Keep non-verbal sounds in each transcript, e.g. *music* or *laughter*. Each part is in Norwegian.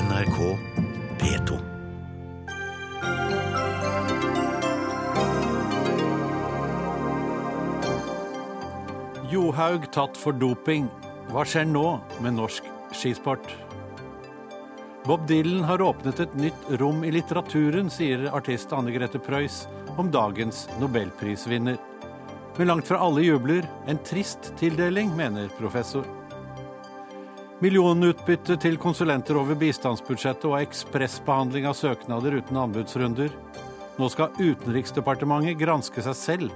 NRK P2. Johaug tatt for doping. Hva skjer nå med norsk skisport? Bob Dylan har åpnet et nytt rom i litteraturen, sier artist Anne Grete Preus om dagens nobelprisvinner. Men langt fra alle jubler. En trist tildeling, mener professor. Millionutbytte til konsulenter over bistandsbudsjettet og ekspressbehandling av søknader uten anbudsrunder. Nå skal Utenriksdepartementet granske seg selv.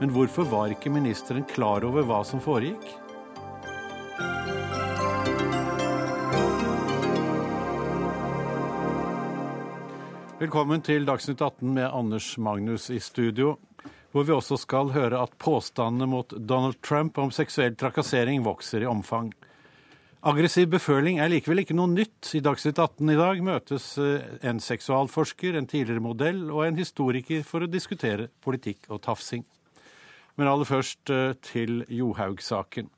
Men hvorfor var ikke ministeren klar over hva som foregikk? Velkommen til Dagsnytt 18 med Anders Magnus i studio, hvor vi også skal høre at påstandene mot Donald Trump om seksuell trakassering vokser i omfang. Aggressiv beføling er likevel ikke noe nytt. I Dagsnytt 18 i dag møtes eh, en seksualforsker, en tidligere modell og en historiker for å diskutere politikk og tafsing. Men aller først eh, til Johaug-saken.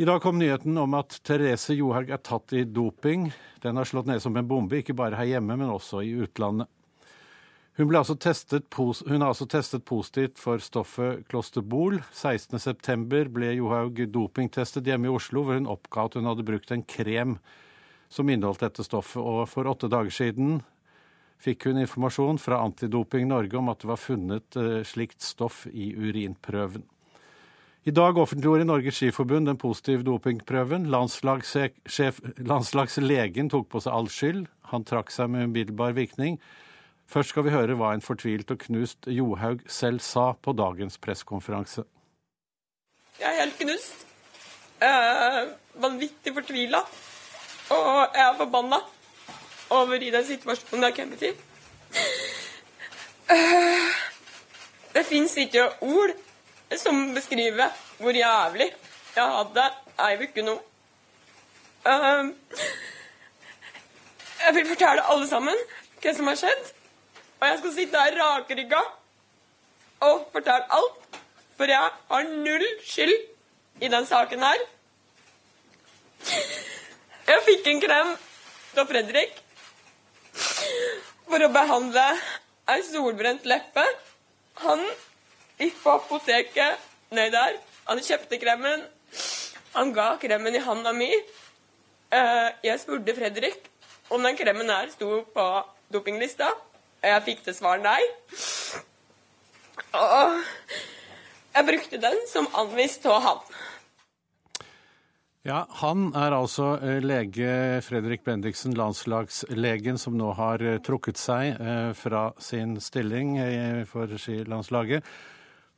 I dag kom nyheten om at Therese Johaug er tatt i doping. Den har slått ned som en bombe, ikke bare her hjemme, men også i utlandet. Hun, altså hun har altså testet positivt for stoffet klosterbol. 16.9 ble Johaug dopingtestet hjemme i Oslo, hvor hun oppga at hun hadde brukt en krem som inneholdt dette stoffet. Og for åtte dager siden fikk hun informasjon fra Antidoping Norge om at det var funnet eh, slikt stoff i urinprøven. I dag offentliggjorde Norges Skiforbund den positive dopingprøven. Landslagslegen tok på seg all skyld. Han trakk seg med umiddelbar virkning. Først skal vi høre hva en fortvilt og knust Johaug selv sa på dagens pressekonferanse. Jeg er helt knust. Er vanvittig fortvila. Og jeg er forbanna over i den situasjonen jeg har kommet i. Det fins ikke ord som beskriver hvor jævlig jeg hadde ei uke nå. Jeg vil fortelle alle sammen hva som har skjedd. Og jeg skal sitte her rakrygga og fortelle alt. For jeg har null skyld i den saken her. Jeg fikk en krem av Fredrik for å behandle ei solbrent leppe. Han gikk på apoteket ned der. Han kjøpte kremen. Han ga kremen i handa mi. Eh, jeg spurte Fredrik om den kremen her sto på dopinglista. Jeg fikk til svar nei. Og jeg brukte den som anvist av han. Ja, Han er altså eh, lege Fredrik Bendiksen, landslagslegen som nå har eh, trukket seg eh, fra sin stilling for skilandslaget.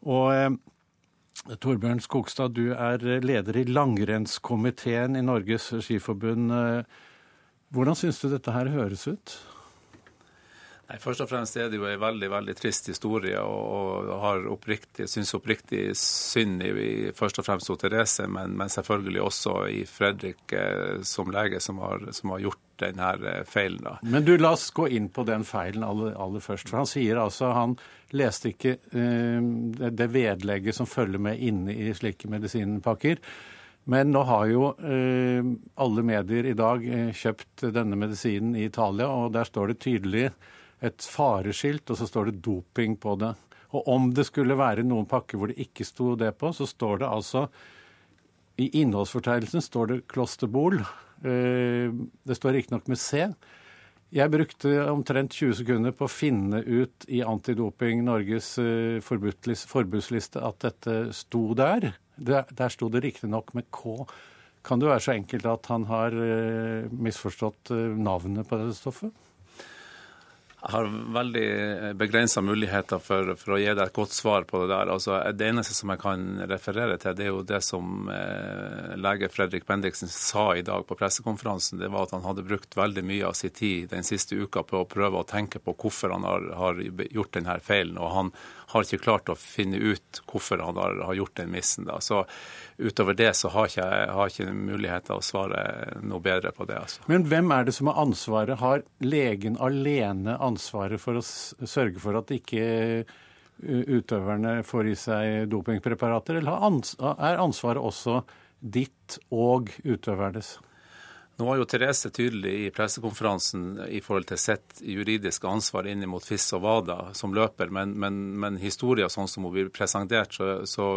Og Torbjørn Skogstad, du er leder i langrennskomiteen i Norges Skiforbund. Hvordan syns du dette her høres ut? Nei, Først og fremst er det jo en veldig veldig trist historie, og, og har oppriktig, syns oppriktig synd i, i først og fremst Therese, men, men, selvfølgelig også i Fredrik eh, som lege, som har, som har gjort denne eh, feilen. da. Men du, la oss gå inn på den feilen aller, aller først. For han sier altså han leste ikke eh, det vedlegget som følger med inne i slike medisinpakker. Men nå har jo eh, alle medier i dag eh, kjøpt denne medisinen i Italia, og der står det tydelig et fareskilt, og så står det doping på det. Og om det skulle være noen pakker hvor det ikke sto det på, så står det altså I innholdsfortegnelsen står det klosterbol. Eh, det står riktignok med C. Jeg brukte omtrent 20 sekunder på å finne ut i Antidoping Norges eh, forbudsliste at dette sto der. Der sto det riktignok med K. Kan det være så enkelt at han har eh, misforstått navnet på dette stoffet? Jeg har veldig begrensa muligheter for, for, å gi deg et godt svar på det der. Altså, det eneste som jeg kan referere til, det er jo det som eh, lege Fredrik Bendiksen sa i dag på pressekonferansen. Det var at han hadde brukt veldig mye av sin tid den siste uka på å prøve å tenke på hvorfor han har, har gjort denne feilen. Og han har ikke klart å finne ut hvorfor han har, har gjort den missen. Da. Så utover det så har jeg har ikke mulighet til å svare noe bedre på det. Altså. Men hvem er det som har ansvaret? Har legen alene ansvaret for å sørge for at ikke utøverne får i seg dopingpreparater, eller er ansvaret også ditt og utøvernes? Nå var jo Therese tydelig i pressekonferansen i forhold til sitt juridiske ansvar inn mot FIS og WADA som løper, men, men, men historien sånn som hun blir presentert, så, så,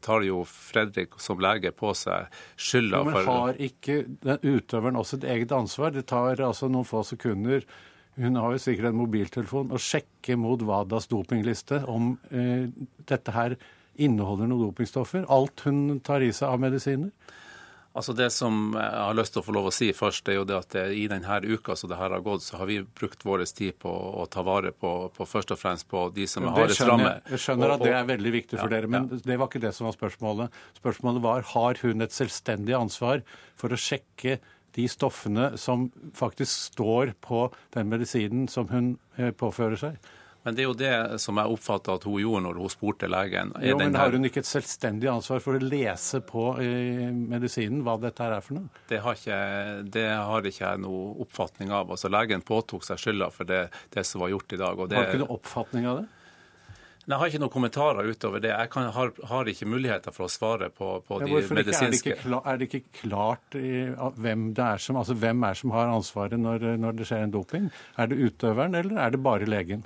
tar jo Fredrik som lege på seg skylda for Men har ikke den utøveren også et eget ansvar? Det tar altså noen få sekunder hun har jo sikkert en mobiltelefon, å sjekke mot WADAs dopingliste om eh, dette her inneholder noen dopingstoffer. Alt hun tar i seg av medisiner. Altså Det som jeg har lyst til å få lov å si først, det er jo det at i denne uka som det her har gått, så har vi brukt vår tid på å ta vare på, på først og fremst på de som er hardest ramme. Jeg skjønner at det er veldig viktig for ja, dere, men ja. det var ikke det som var spørsmålet. Spørsmålet var har hun et selvstendig ansvar for å sjekke de stoffene som faktisk står på den medisinen som hun eh, påfører seg? Men det er jo det som jeg oppfatta at hun gjorde når hun spurte legen. Jo, men Har hun ikke et selvstendig ansvar for å lese på medisinen hva dette her er for noe? Det har ikke, det har ikke jeg noe oppfatning av. Altså Legen påtok seg skylda for det, det, som var gjort i dag. Det, har du ikke noen oppfatning av det? Jeg har ikke noen kommentarer utover det. Jeg kan, har, har, ikke muligheter for å svare på, på ja, de medisinske er, det er det ikke klart hvem, det er som, altså, hvem er som har ansvaret når, når det skjer en doping? Er det utøveren, eller er det bare legen?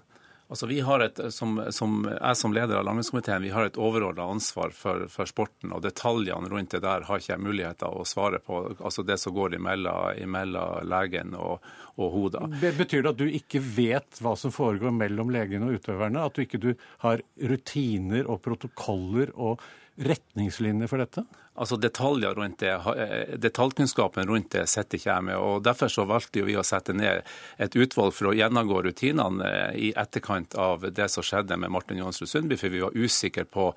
Altså vi har et, som, som, Jeg som leder av landbrukskomiteen har et overordna ansvar for, for, sporten. og Detaljene rundt det der har ikke jeg muligheter å svare på. altså Det som går imellom legen og, og hodet. Betyr det at du ikke vet hva som foregår mellom legen og utøverne? At du ikke du har rutiner og protokoller og retningslinjer for dette? Altså detaljer rundt det, eh, Detaljkunnskapen rundt det sitter ikke jeg med. og Derfor så valgte vi å sette ned et utvalg for å gjennomgå rutinene eh, i etterkant av det som skjedde med Martin Johansrud Sundby, for vi var usikre på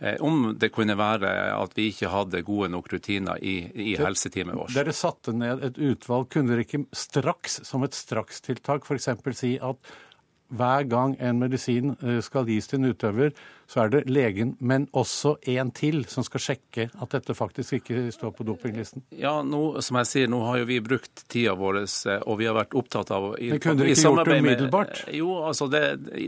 eh, om det kunne være at vi ikke hadde gode nok rutiner i, i helseteamet vårt. Dere satte ned et utvalg. Kunne dere ikke straks, som et strakstiltak, f.eks. si at hver gang en medisin eh, skal gis til en utøver, så er det legen, men også en til, som skal sjekke at dette faktisk ikke står på dopinglisten? Ja, nå, som jeg sier, nå har jo vi brukt tida vår, eh, og vi har vært opptatt av i, Det kunne dere ikke gjort det umiddelbart? Med, jo, altså det,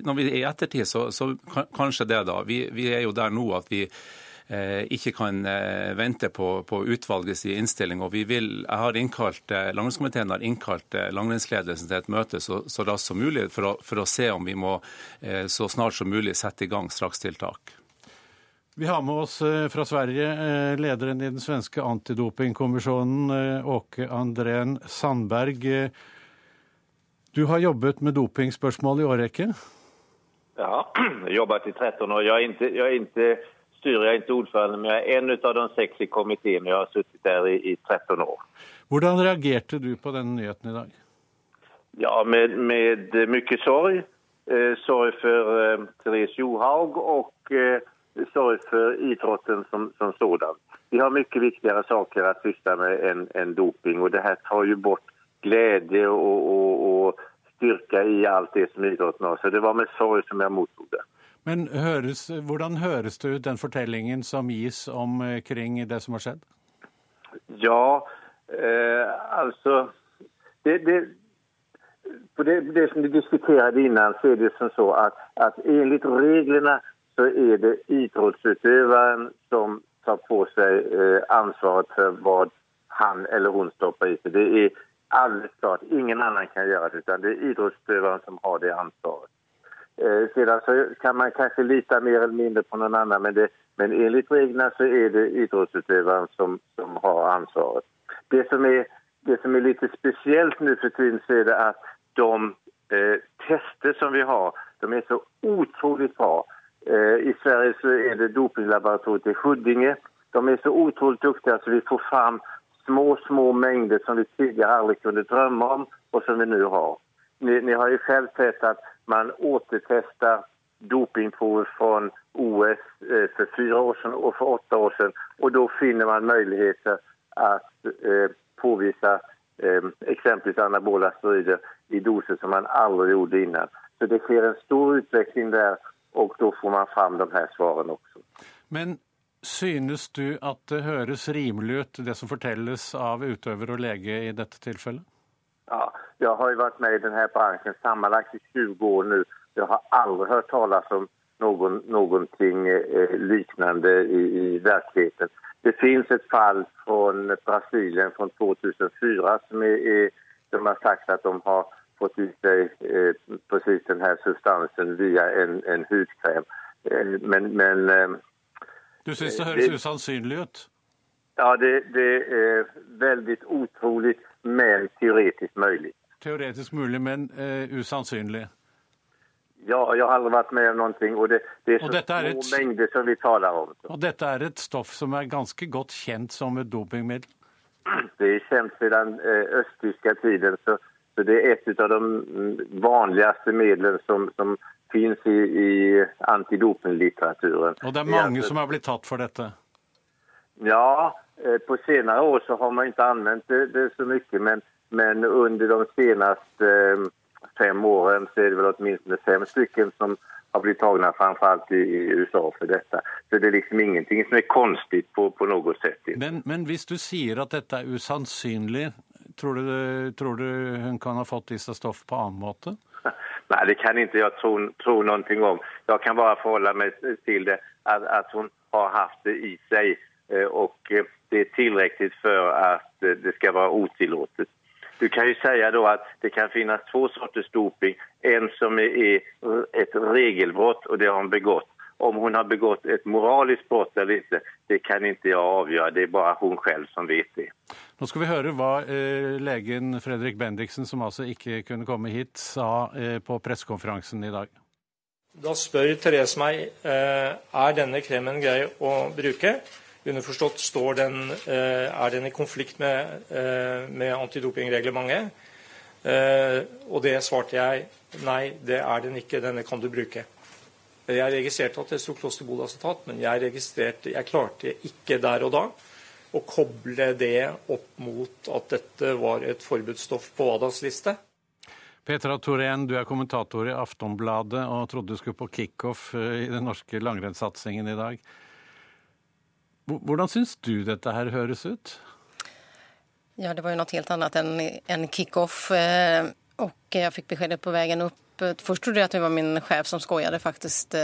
når vi er i ettertid, så, så kanskje det, da. Vi, vi er jo der nå at vi Eh, ikke kan eh, vente på, på utvalgets innstilling. og vi vil, jeg har innkalt, eh, Langrennskomiteen har innkalt langrennsledelsen til et møte så, så raskt som mulig for å, for å, se om vi må så snart som mulig sette i gang strakstiltak. Vi har med oss fra Sverige lederen i den svenske antidopingkommisjonen, Åke Andrén Sandberg. Du har jobbet med dopingspørsmål i årrekke? Ja, *clears throat* jobbet i 13 år. Jeg er ikke, jeg er ikke styrer jeg ikke ordførende, men jeg er en av de seks i komiteen. Jeg har sittet der i, i 13 år. Hvordan reagerte du på denne nyheten i dag? Ja, med, med mye sorg. Eh, sorg for eh, Therese Johaug og eh, sorg for idretten som, som sådan. Vi har mye viktigere saker å syssle med enn en doping. og det her tar jo bort glede og, og, og styrke i alt det som idretten har. Så det var med sorg som jeg mottok det. Men høres, hvordan høres det ut, den fortellingen som gis omkring det som har skjedd? Ja, eh, altså det, det, det, det, som vi diskuterte innan, så er det som så at, at enligt reglene så er det idrettsutøveren som tar på seg eh, ansvaret for hva han eller hun stopper i seg. Det er alles klart. Ingen annen kan gjøre det, utan det er idrettsutøveren som har det ansvaret. Eh, sedan så kan man kanske lita mer eller mindre på någon annan men, det, men enligt reglerna så är det idrottsutövaren som, som har ansvaret. Det som, är, det som är lite speciellt nu för tiden så är det att de eh, tester som vi har, de är så otroligt bra. Eh, I Sverige så är det dopinglaboratoriet i Huddinge. De är så otroligt duktiga så vi får fram små, små mängder som vi tidigare aldrig kunde drömma om och som vi nu har. Ni, ni har ju själv sett att man återtestar dopingprover från OS eh, för fyra år sedan och för åtta år sedan. Och då finner man möjligheter att eh, påvisa eh, exempelvis anabola steroider i doser som man aldrig gjorde innan. Så det sker en stor utveckling där och då får man fram de här svaren också. Men synes du at det høres rimelig ut, det som fortelles av utøver og lege i dette tilfellet? Ja, jag har ju varit med i den här branschen sammanlagt i 20 år nu. Jag har aldrig hört talas om någon, någonting eh, liknande i, i verkligheten. det finns ett fall från Brasilien från 2004 som är, är, de har sagt att de har fått i sig eh, precis den här substansen via en, en hudkräm. Eh, men men eh, Du syns det høres det- usannsynlig ut? ja, det, det er veldig otroligt men teoretisk mulig. Teoretisk mulig, men uh, usannsynlig. Ja, jeg har aldri vært med om noe. Og det, det er så er är små som vi taler om. Og dette er et stoff som er ganske godt kjent som et dopingmiddel. Det er kjent siden uh, østtyske tiden så, så det er et av de vanligste midlene som, som finnes i, i antidopinglitteraturen. Og det er Det mange som er blitt tatt for dette. Ja, eh, på senare år så har man inte använt det, det så mycket men, men under de senaste eh, fem åren så är det väl åtminstone fem stycken som har blivit tagna framförallt i, i USA för detta. Så det är liksom ingenting som är konstigt på, på något sätt. Men, men hvis du sier at dette er usannsynlig, tror du, tror du hun kan ha fått disse stoff på annen måte? *laughs* Nei, det kan ikke jeg tro, tro noe om. Jeg kan bare forholde meg til det at, at hun har haft det i sig eh, och eh, det är tillräckligt för att eh, det ska vara otillåtet. Du kan ju säga då att det kan finnas två sorters doping. En som är et ett regelbrott och det har hon begått. Om hon har begått ett moraliskt brott eller inte, det kan inte jeg avgjøre. Det er bare hun selv som vet det. Nå skal vi høre hva eh, legen Fredrik Bendiksen, som altså ikke kunne komme hit, sa eh, på pressekonferansen i dag. Da spør Therese meg eh, er denne kremen grei å bruke. Underforstått den, eh, er den i konflikt med, eh, med antidopingreglementet. Eh, og det svarte jeg nei, det er den ikke, denne kan du bruke. Jeg registrerte at det sto klosterbolacetat, men jeg, jeg klarte ikke der og da å koble det opp mot at dette var et forbudsstoff på WADAs liste. Petra Torén, du er kommentator i Aftonbladet og trodde du skulle på kickoff i den norske langrennssatsingen i dag. Hvor- Hvordan syns du dette her høres ut? Ja, det var jo noe helt annet enn en kickoff. Eh, och jag fick beskedet på veien upp. Först trodde jag att det var min chef som skojade faktiskt eh,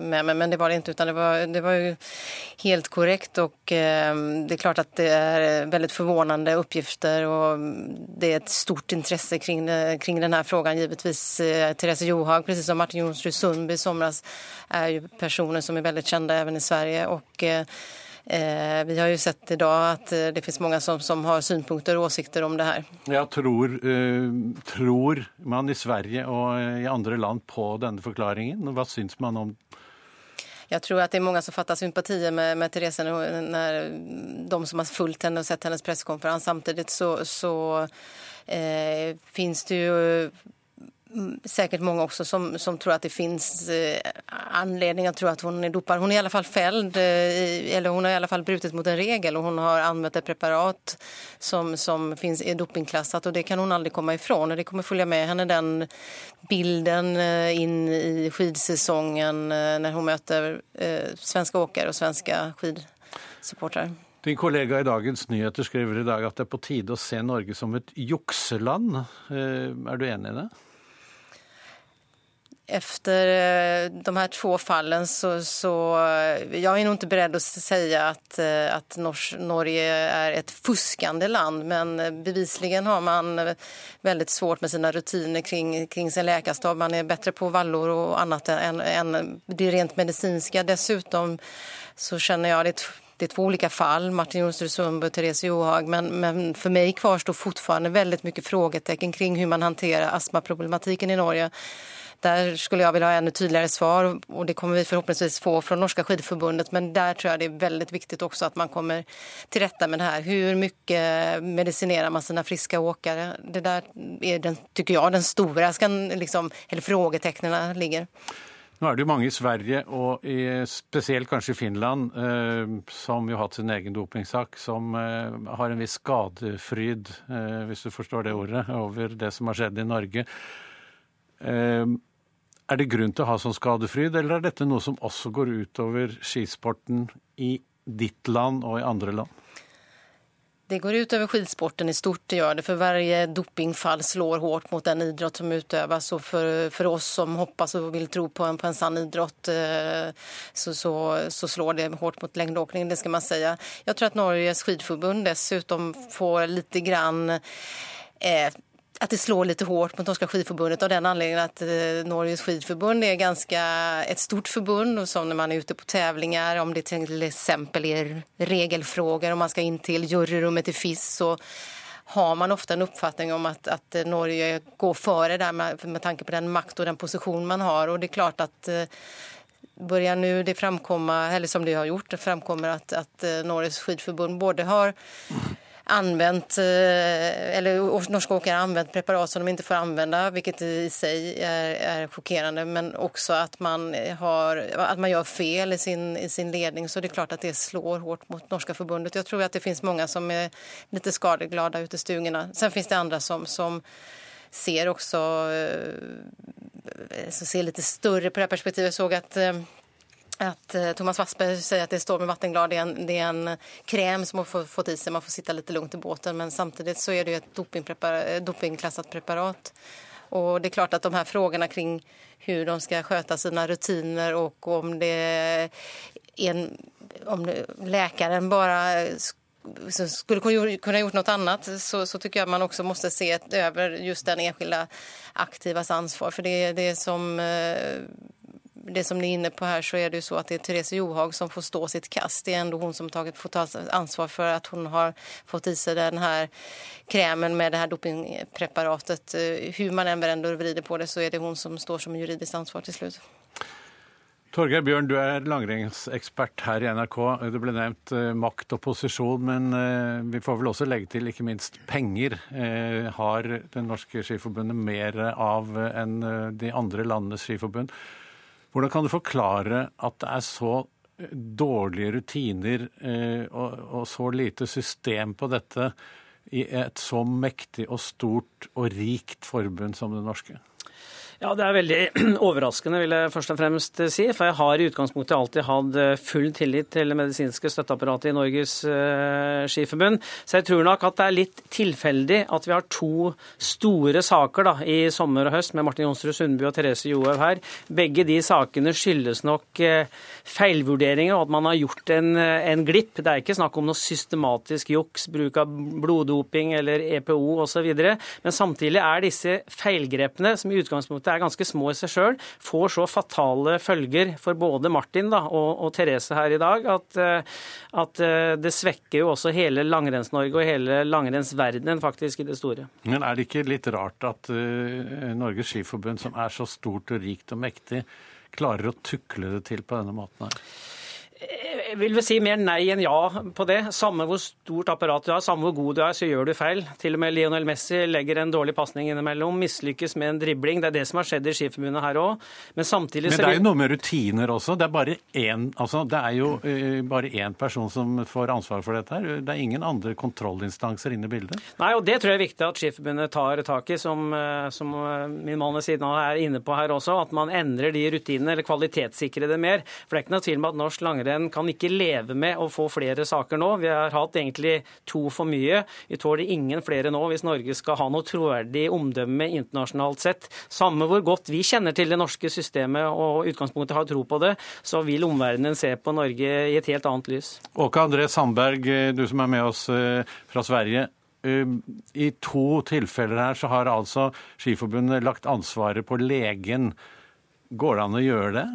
med mig, men det var det inte. Utan det var, det var ju helt korrekt och eh, det är klart att det är väldigt förvånande uppgifter och det är ett stort intresse kring, det- kring den här frågan. Givetvis eh, Therese Johaug, precis som Martin Jonsrud Sundby i somras, är ju personer som är väldigt kända även i Sverige. Och, eh, Eh, vi har ju sett idag att at det finns många som, som har synpunkter och åsikter om det här. Ja, tror, eh, tror man i Sverige og eh, i andre land på denne forklaringen? Hva syns man om jeg tror at det er mange som fatter sympatier med, med Therese når när de som har fulgt henne og sett hennes pressekonferanse. Samtidig så, så eh, finnes det mm, säkert många också som, som tror att det finns eh, anledning att tro att hon är dopad. Hon är i alla fall fälld, eh, eller hon har i alla fall brutit mot en regel och hon har använt ett preparat som, som finns är dopingklassat och det kan hon aldrig komma ifrån. Och det kommer följa med henne den bilden eh, in i skidsäsongen eh, när hon möter eh, svenska åkare och svenska skidsupportrar. Din kollega i Dagens Nyheter skriver i dag at det er på tide å se Norge som et jukseland. Eh, Er du enig i det? Efter eh, de här två fallen så, så eh, jag är nog inte beredd att säga att, eh, att Norge är ett fuskande land men bevisligen har man väldigt svårt med sina rutiner kring, kring sin läkarstab. Man är bättre på vallor och annat än, än det rent medicinska. Dessutom så känner jag det det är två olika fall, Martin Jonsrud Sundberg och Therese Johag, men, men för mig kvarstår fortfarande väldigt mycket frågetecken kring hur man hanterar astmaproblematiken i Norge. Där skulle jag vilja ha ännu tydligare svar och det kommer vi förhoppningsvis få från Norska skidförbundet. Men där tror jag det är väldigt viktigt också att man kommer till rätta med det här. Hur mycket medicinerar man sina friska åkare? Det där är, den, tycker jag, den stora skan, liksom, eller frågetecknen ligger. Nå er det jo mange i Sverige, og spesielt kanskje i Finland, eh, som jo har hatt sin egen dopingsak, som eh, har en viss skadefryd, eh, hvis du forstår det ordet, over det som har skjedd i Norge. Er det grunn til å ha sånn skadefryd, eller er dette noe som også går utover skisporten i ditt land og i andre land? Det går ut over skidsporten i stort, det gjør det. For varje dopingfall slår hardt mot den idrott som utøves. Og for, for oss som hoppas og vil tro på en, en sann idrott eh, så, så, så slår det hardt mot lengdeåkning, det skal man si. Jeg tror at Norges skiforbund dessutom får lite grann eh, att det slår lite hårt mot Norska skidförbundet av den anledningen att eh, Norges skidförbund är ganska ett stort förbund och som när man är ute på tävlingar om det till exempel är regelfrågor om man ska in till juryrummet i FIS så har man ofta en uppfattning om att, att Norge går före där med, med tanke på den makt och den position man har. Och det är klart att eh, börjar nu det framkomma, eller som det har gjort, det framkommer att, att eh, Norges skidförbund både har använt, eh, eller norska åkare har använt preparat som de inte får använda, vilket i sig är, är chockerande, men också att man, har, att man gör fel i sin, i sin ledning. Så det är klart att det slår hårt mot norska förbundet. Jag tror att det finns många som är lite skadeglada ute i stugorna. Sen finns det andra som, som ser också eh, som ser lite större på det perspektivet. Jag såg att eh, att eh, Thomas Wassberg säger att det står med vattenglad. Det är en, det är en kräm som man får fått i sig. Man får sitta lite lugnt i båten. Men samtidigt så är det ett dopingprepar dopingklassat preparat. Och det är klart att de här frågorna kring hur de ska sköta sina rutiner och om det er en, om det, läkaren bara skulle kunna gjort något annat så, så, tycker jag man också måste se över just den enskilda aktivas ansvar. För det, det som eh, det som ni är inne på här så är det ju så att det är Therese Johaug som får stå sitt kast. Det är ändå hon som tagit, får ta ansvar för att hon har fått i sig den här krämen med det här dopingpreparatet. Eh, hur man än vänder och vrider på det så är det hon som står som juridiskt ansvar till slut. Torgeir Bjørn, du er langrennsekspert her i NRK. Det ble nevnt eh, makt og posisjon, men eh, vi får vel også legge til ikke minst penger. Har Det norske skiforbundet mer av enn de andre landenes skiforbund? Hvordan kan du forklare at det er så eh, dårlige rutiner eh, og, så lite system på dette i et så mektig og stort og rikt forbund som det norske? Ja, Det er veldig *clears throat* overraskende, vil jeg først og fremst si. For jeg har i utgangspunktet alltid hatt eh, full tillit til det medisinske støtteapparatet i Norges uh, skiforbund. Så jeg tror nok at det er litt tilfeldig at vi har to store saker da, i sommer og høst med Martin Jonsrud Sundby og Therese Johaug her. Begge de sakene skyldes nok feilvurderinger og at man har gjort en, en, glipp. Det er ikke snakk om noe systematisk juks, bruk av bloddoping eller EPO osv. Men samtidig er disse feilgrepene, som i utgangspunktet er ganske små i seg sjøl, får så fatale følger for både Martin da, og, og, Therese her i dag at, eh, at eh, det svekker jo også hele Langrenns-Norge og hele langrennsverdenen faktisk i det store. Men er det ikke litt rart at uh, Norges Skiforbund, som er så stort og rikt og mektig, klarer å tukle det til på denne måten her? Jeg vil vel si mer nei enn ja på det. Samme hvor stort apparat du har, samme hvor god du er, så gjør du feil. Til og med Lionel Messi legger en dårlig pasning innimellom, mislykkes med en dribling. Det er det som har skjedd i Skiforbundet her òg. Men samtidig Men det er jo noe med rutiner også. Det er bare én altså, Det er jo uh, bare én person som får ansvar for dette her. Det er ingen andre kontrollinstanser inne i bildet. Nei, og det tror jeg er viktig at Skiforbundet tar tak i, som, eh, som eh, min mann ved siden av er inne på her også. At man endrer de rutinene, eller kvalitetssikrer det mer. For det er ikke noe tvil om at norsk langrenn kan ikke leve med å få flere saker nå. Vi har hatt egentlig to for mye. Vi tåler ingen flere nå hvis Norge skal ha noe troverdig omdømme internasjonalt sett. Samme hvor godt vi kjenner til det norske systemet og utgangspunktet har tro på det, så vil omverdenen se på Norge i et helt annet lys. Åke André Sandberg, du som er med oss eh, fra Sverige. Eh, I to tilfeller her så har altså Skiforbundet lagt ansvaret på legen. Går det an å gjøre det?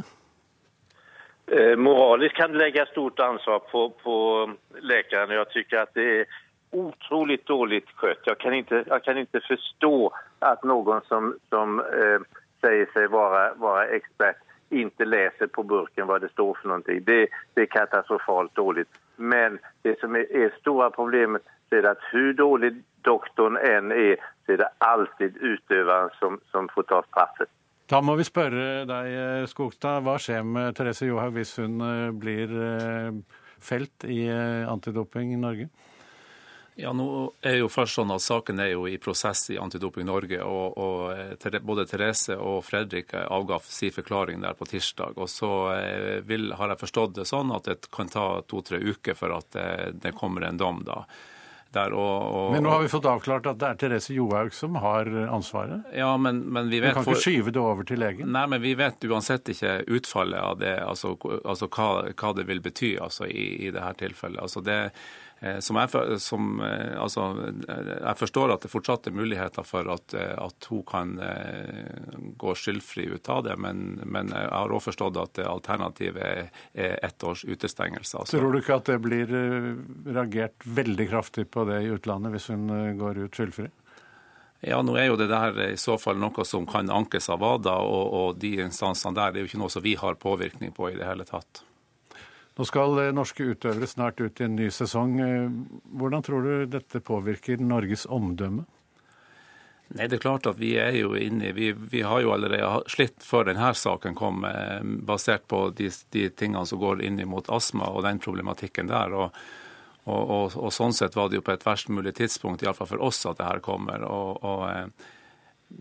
Eh, moraliskt kan det lägga stort ansvar på, på läkaren och jag det är otroligt dåligt skött. Jag kan inte, jag kan inte förstå att någon som, som eh, säger sig vara, vara expert inte läser på burken vad det står för någonting. Det, det är katastrofalt dåligt. Men det som är, är stora problemet är att hur dålig doktorn än är så är det alltid utövaren som, som får ta straffet. Da må vi spørre deg, eh, Skogstad. Hva skjer med Therese Johaug hvis hun eh, blir eh, felt i antidoping i Norge? Ja, nå er jo først sånn at Saken er jo i prosess i Antidoping Norge. og, og Både Therese og Fredrik avga sin forklaring der på tirsdag. og Så vil, har jeg forstått det sånn at det kan ta to-tre uker for at det, kommer en dom. da. Der. Og, og, Men nå har vi fått avklart at det er Therese Johaug som har ansvaret. Ja, men, men vi vet kan ikke skyve det over til legen. Nei, men vi vet uansett ikke utfallet av det, altså, altså hva, hva, det vil bety altså, i, i dette tilfellet. Altså, det, som jeg, som, eh, altså, jeg, forstår at det fortsatt er muligheter for at, eh, at hun kan gå skyldfri ut av det, men, men jeg har også forstått at alternativet er, er ett års utestengelse. Altså. Tror du ikke at det blir reagert veldig kraftig på det i utlandet hvis hun går ut skyldfri? Ja, nå er jo det der i så fall noe som kan ankes av WADA, og, og de instansene der det er jo ikke noe som vi har påvirkning på i det hele tatt. Nå skal norske utøvere snart ut i en ny sesong. Hvordan tror du dette påvirker Norges omdømme? Nei, det er klart at Vi er jo inne, vi, vi har jo allerede slitt før denne saken kom, basert på de, de tingene som går inn mot astma og den problematikken der. og og, og, og, sånn sett var det jo på et verst mulig tidspunkt, iallfall for oss, at det her kommer. Og, og eh,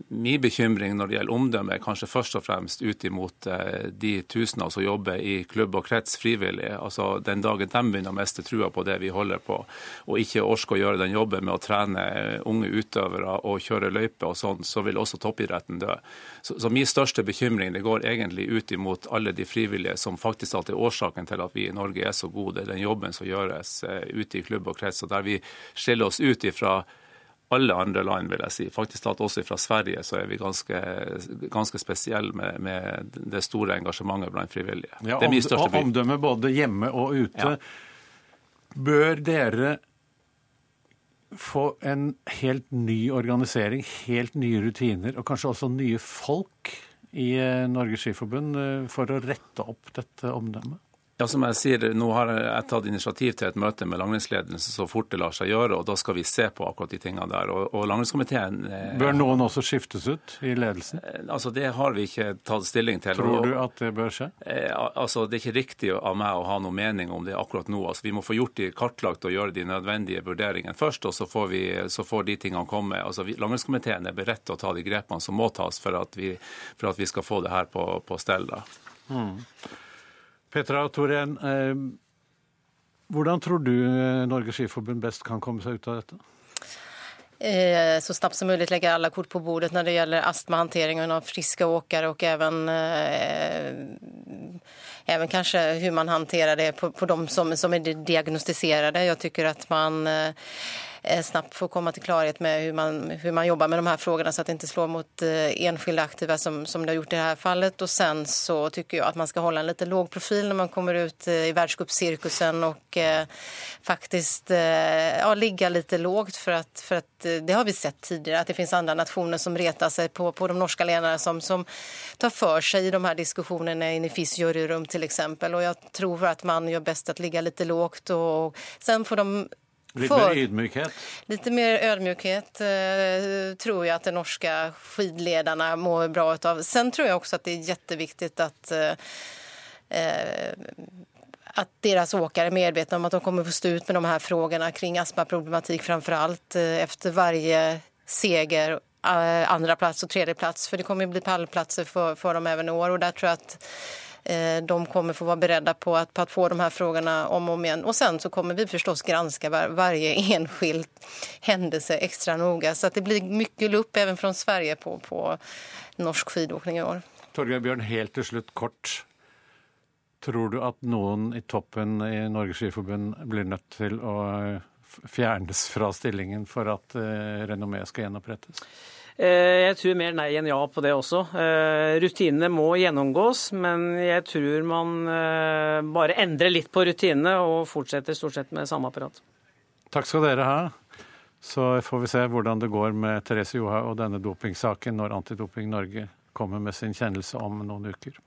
Min bekymring når det gjelder omdømme, er kanskje først og fremst ut imot eh, de tusener som jobber i klubb og krets frivillig. Altså Den dagen de begynner å miste trua på det vi holder på, og ikke orker å gjøre den jobben med å trene eh, unge utøvere og kjøre løype og sånn, så vil også toppidretten dø. Så, så min største bekymring det går egentlig ut imot alle de frivillige som faktisk alltid er årsaken til at vi i Norge er så gode. Den jobben som gjøres uh, ute i klubb og krets, og der vi skiller oss ut ifra alle andre land, vil jeg si. Faktisk tatt også fra Sverige så er vi ganske, ganske spesielle med, med, det store engasjementet blant frivillige. Ja, det er min største by. Omdømme både hjemme og ute. Ja. Bør dere få en helt ny organisering, helt nye rutiner, og kanskje også nye folk i eh, Norges Skiforbund eh, for å rette opp dette omdømmet? Ja, som jeg sier, Nå har jeg tatt initiativ til et møte med langrennsledelsen så fort det lar seg gjøre, og da skal vi se på akkurat de tingene der. Og, og langrennskomiteen eh, Bør noen også skiftes ut i ledelsen? Eh, altså, Det har vi ikke tatt stilling til. Tror du at det bør skje? Eh, altså, Det er ikke riktig av meg å ha noen mening om det akkurat nå. Altså, Vi må få gjort de kartlagt og gjøre de nødvendige vurderingene først, og så får, vi, så får de tingene komme. Altså, Langrennskomiteen er beredt til å ta de grepene som må tas for at vi, for at vi skal få det her på, på stell. da. Mm. Petra Torén, eh, hvordan tror du eh, Norges Skiforbund best kan komme seg ut av dette? Eh, så snabbt som mulig legge alle kort på bordet når det gjelder astmahanteringen av friske åkere, og even, eh, even kanskje hvordan man håndterer det på, på de som, som er diagnostiserade. Jeg syns at man snabbt få komme til klarhet med hur man, hur man jobbar med de här frågorna så att det inte slår mot enskilda aktiva som, som det har gjort i det här fallet. Och sen så tycker jag att man ska hålla en lite låg profil när man kommer ut i världscupcirkusen och eh, faktiskt eh, ja, ligga lite lågt för att, för att det har vi sett tidigare att det finns andra nationer som retar sig på, på de norska ledarna som, som tar för sig i de här diskussionerna i NIFIs juryrum till exempel. Och tror att man gör bäst att ligga lite lågt och sen får de Litt mer ydmykhet? Litt mer ydmykhet eh, tror jeg at de norske skilederne mår bra av. Sen tror jeg også at det er kjempeviktig at eh, att deras åkare är medvetna om at de kommer få stå ut med de her frågorna kring astmaproblematikk framfor alt etter efter varje seger, eh, andra plats och tredje plats. För det kommer bli pallplatser for, for dem även i år og der tror jeg att Eh, de kommer få vara beredda på att, på att få de här frågorna om och om igen. Och sen så kommer vi förstås granska var, varje *laughs* enskild händelse extra noga. Så att det blir mycket lupp även från Sverige på, på norsk skidåkning i år. Torgeir Bjørn, helt til slutt kort. Tror du at noen i toppen i Norges Skiforbund blir nødt til å fjernes fra stillingen for at eh, renommeet skal gjenopprettes? Jeg tror mer nei enn ja på det også. Rutinene må gjennomgås, men jeg tror man bare endrer litt på rutinene og fortsetter stort sett med samme apparat. Takk skal dere ha. Så får vi se hvordan det går med Therese Johaug og denne dopingsaken når Antidoping Norge kommer med sin kjennelse om noen uker.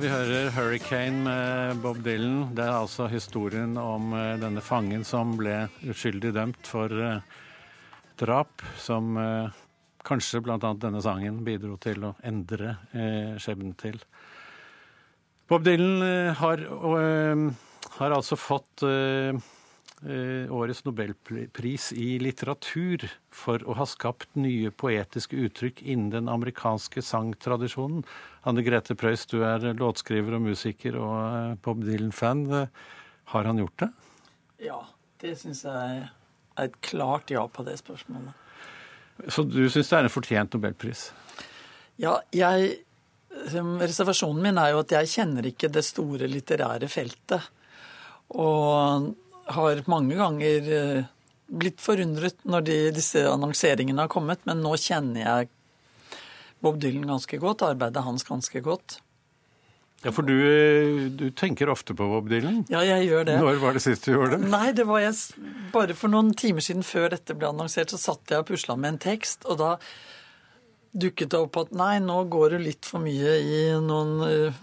Vi hører 'Hurricane' med Bob Dylan. Det er altså historien om eh, denne fangen som ble uskyldig dømt for eh, drap, som eh, kanskje bl.a. denne sangen bidro til å endre skjebnen til. Bob Dylan har, har altså fått årets nobelpris i litteratur for å ha skapt nye poetiske uttrykk innen den amerikanske sangtradisjonen. Anne Grete Preus, du er låtskriver og musiker og eh, Bob Dylan-fan. Eh, Har han gjort det? Ja, det syns jeg er et klart ja på det spørsmålet. Så du syns det er en fortjent nobelpris? Ja, jeg Reservasjonen min er jo at jeg kjenner ikke det store litterære feltet. Og har mange ganger eh, blitt forundret når de, disse annonseringene har kommet, men nå kjenner jeg Bob Dylan ganske godt, arbeidet hans ganske godt. Ja, for du, du tenker ofte på Bob Dylan. Ja, jeg gjør det. Når var det sist du gjorde det? Nei, det var jeg bare for noen timer siden før dette ble annonsert, så satt jeg og pusla med en tekst, og da dukket det opp at nei, nå går du litt for mye i noen eh,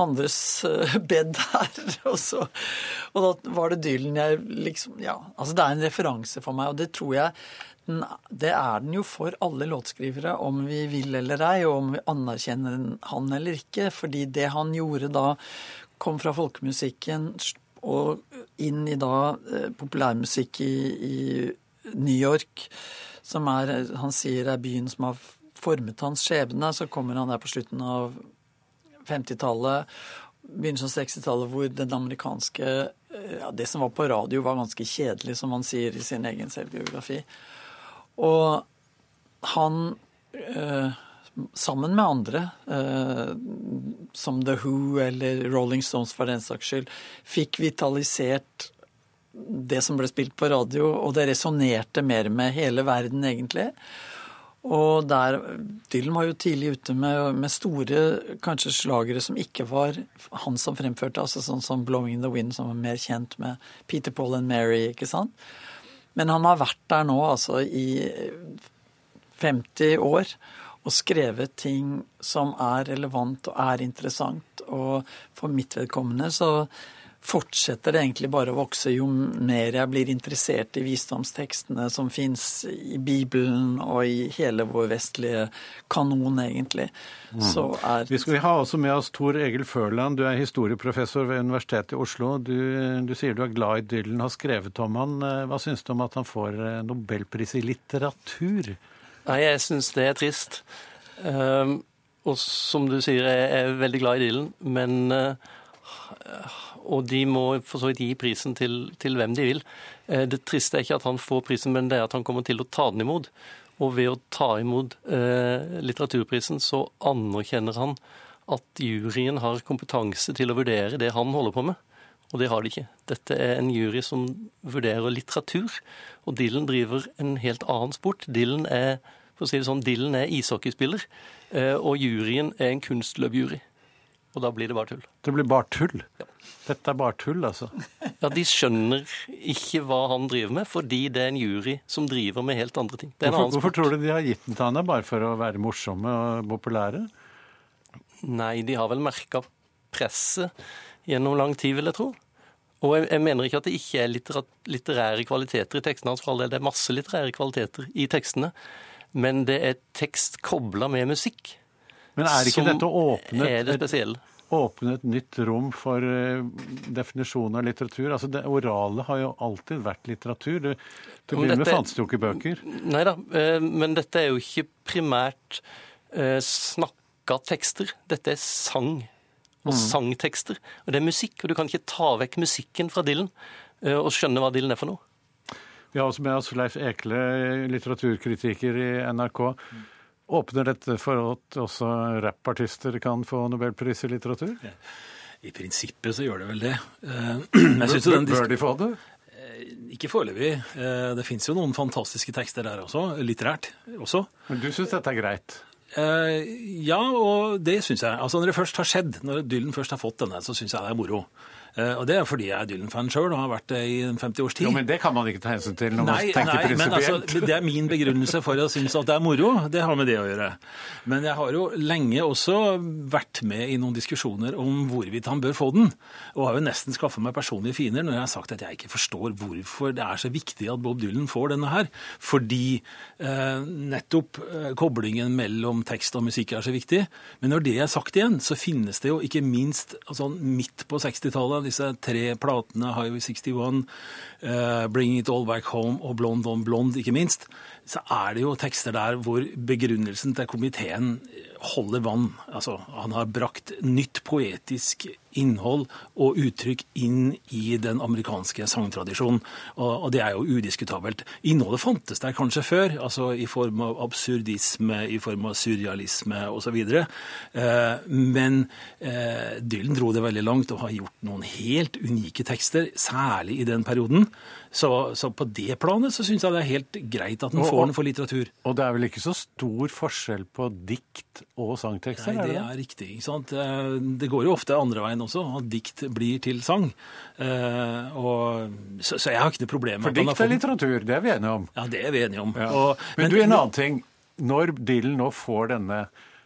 andres eh, bed her. *laughs* Og, så, og da var det Dylan jeg liksom Ja, altså det er en referanse for meg, og det tror jeg det er den jo for alle låtskrivere, om vi vil eller ei, og om vi anerkjenner han eller ikke. Fordi det han gjorde da, kom fra folkemusikken og inn i da eh, populærmusikk i, i New York, som er, han sier er byen som har formet hans skjebne. Så kommer han der på slutten av 50-tallet, begynnelsen av 60-tallet, hvor den amerikanske eh, ja, Det som var på radio, var ganske kjedelig, som han sier i sin egen selvbiografi. Og han, eh, sammen med andre, eh, som The Who eller Rolling Stones for den saks skyld, fikk vitalisert det som ble spilt på radio, og det resonnerte mer med hele verden, egentlig. Og der, Dylan var jo tidlig ute med, med store kanskje slagere som ikke var han som fremførte, altså sånn som 'Blowing in the Wind', som var mer kjent med Peter Paul and Mary, ikke sant? Men han har vært der nå altså i 50 år og skrevet ting som er relevant og er interessant. Og for mitt vedkommende så fortsetter det egentlig bare å vokse jo mer jeg blir interessert i visdomstekstene som fins i Bibelen og i hele vår vestlige kanon, egentlig. Så er Vi skal ha også med oss Tor Egil Førland. Du er historieprofessor ved Universitetet i Oslo. Du, du sier du er glad i Dylan, har skrevet om han. Eh, Hva syns du om at han får eh, nobelpris i litteratur? Nei, jeg syns det er trist. Um, og som du sier, jeg er veldig glad i Dylan, men eh, Og de må for så vidt gi prisen til, til hvem de vil. Eh, det triste er ikke at han får prisen, men det er at han kommer til å ta den imot. Og ved å ta imot eh, litteraturprisen, så anerkjenner han at juryen har kompetanse til å vurdere det han holder på med. Og det har de ikke. Dette er en jury som vurderer litteratur, og Dylan driver en helt annen sport. Dylan er for å si det sånn, Dylan er ishockeyspiller, eh, og juryen er en kunstløpjury. Og da blir det bare tull. Det blir bare tull. Dette er bare tull, altså. Ja, De skjønner ikke hva han driver med, fordi det er en jury som driver med helt andre ting. Det en Hvorfor, hvorfor tror du de har gitt den til han? Bare for å være morsomme og populære? Nei, de har vel merka presset gjennom lang tid, vil jeg tro. Og jeg, jeg mener ikke at det ikke er litterat, litterære kvaliteter i tekstene hans, for all del. Det er masse litterære kvaliteter i tekstene. Men det er tekst kobla med musikk. Men er ikke som dette å åpne er det et- spesielle? åpne et nytt rom for definisjon av litteratur. Altså Det orale har jo alltid vært litteratur. Det, til å begynne med fantes det jo ikke bøker. Nei da, eh, men dette er jo ikke primært eh, snakka tekster. Dette er sang og Mm. sangtekster. Og det er musikk, og du kan ikke ta vekk musikken fra Dylan eh, og skjønne hva Dylan er for noe. Vi har også med oss Leif Ekle, litteraturkritiker i NRK. Åpner dette for at også rappartister kan få nobelpris i litteratur? I prinsippet så gjør det vel det. Eh, den Bør de få det? Ikke foreløpig. Eh, Det fins jo noen fantastiske tekster der også, litterært også. Men du syns dette er greit? Eh, Ja, og det syns jeg. Altså Når det først har skjedd, når Dylan først har fått denne, så syns jeg det er moro. Eh, Og det er fordi jeg er Dylan-fan sjøl og har vært det i en 50 års tid. Jo, men det kan man ikke ta hensyn til når man Nei, tenker nei, men altså, det er min begrunnelse for å synes at det er moro. Det har med det å gjøre. Men jeg har jo lenge også vært med i noen diskusjoner om hvorvidt han bør få den. Og har jo nesten skaffa meg personlige fiender når jeg har sagt at jeg ikke forstår hvorfor det er så viktig at Bob Dylan får denne her. Fordi eh, nettopp eh, koblingen mellom tekst og musikk er så viktig. Men når det er sagt igjen, så finnes det jo ikke minst altså, midt på 60-tallet, disse tre platene, Highway 61, uh, Bring It All Back Home og Blond on Blond, ikke minst, så er det jo tekster der hvor begrunnelsen til komiteen holder vann. Altså, han har brakt nytt poetisk innhold og uttrykk inn i den amerikanske sangtradisjonen, og, det er jo udiskutabelt. Innholdet fantes der kanskje før, altså i form av absurdisme, i form av surrealisme osv. Eh, men eh, Dylan dro det veldig langt og har gjort noen helt unike tekster, særlig i den perioden. Så, så på det planet så syns jeg det er helt greit at en får den for litteratur. Og det er vel ikke så stor forskjell på dikt og sangtekster? Nei, det er riktig. ikke sant? Eh, Det går jo ofte andre veien også, at dikt blir til sang. Eh, Og, så, så jeg har ikke noe problem med For dikt er litteratur, det er vi enige om. Ja, det er vi enige om. Ja. Og, men, du, en annen ting. Når Dylan nå får denne,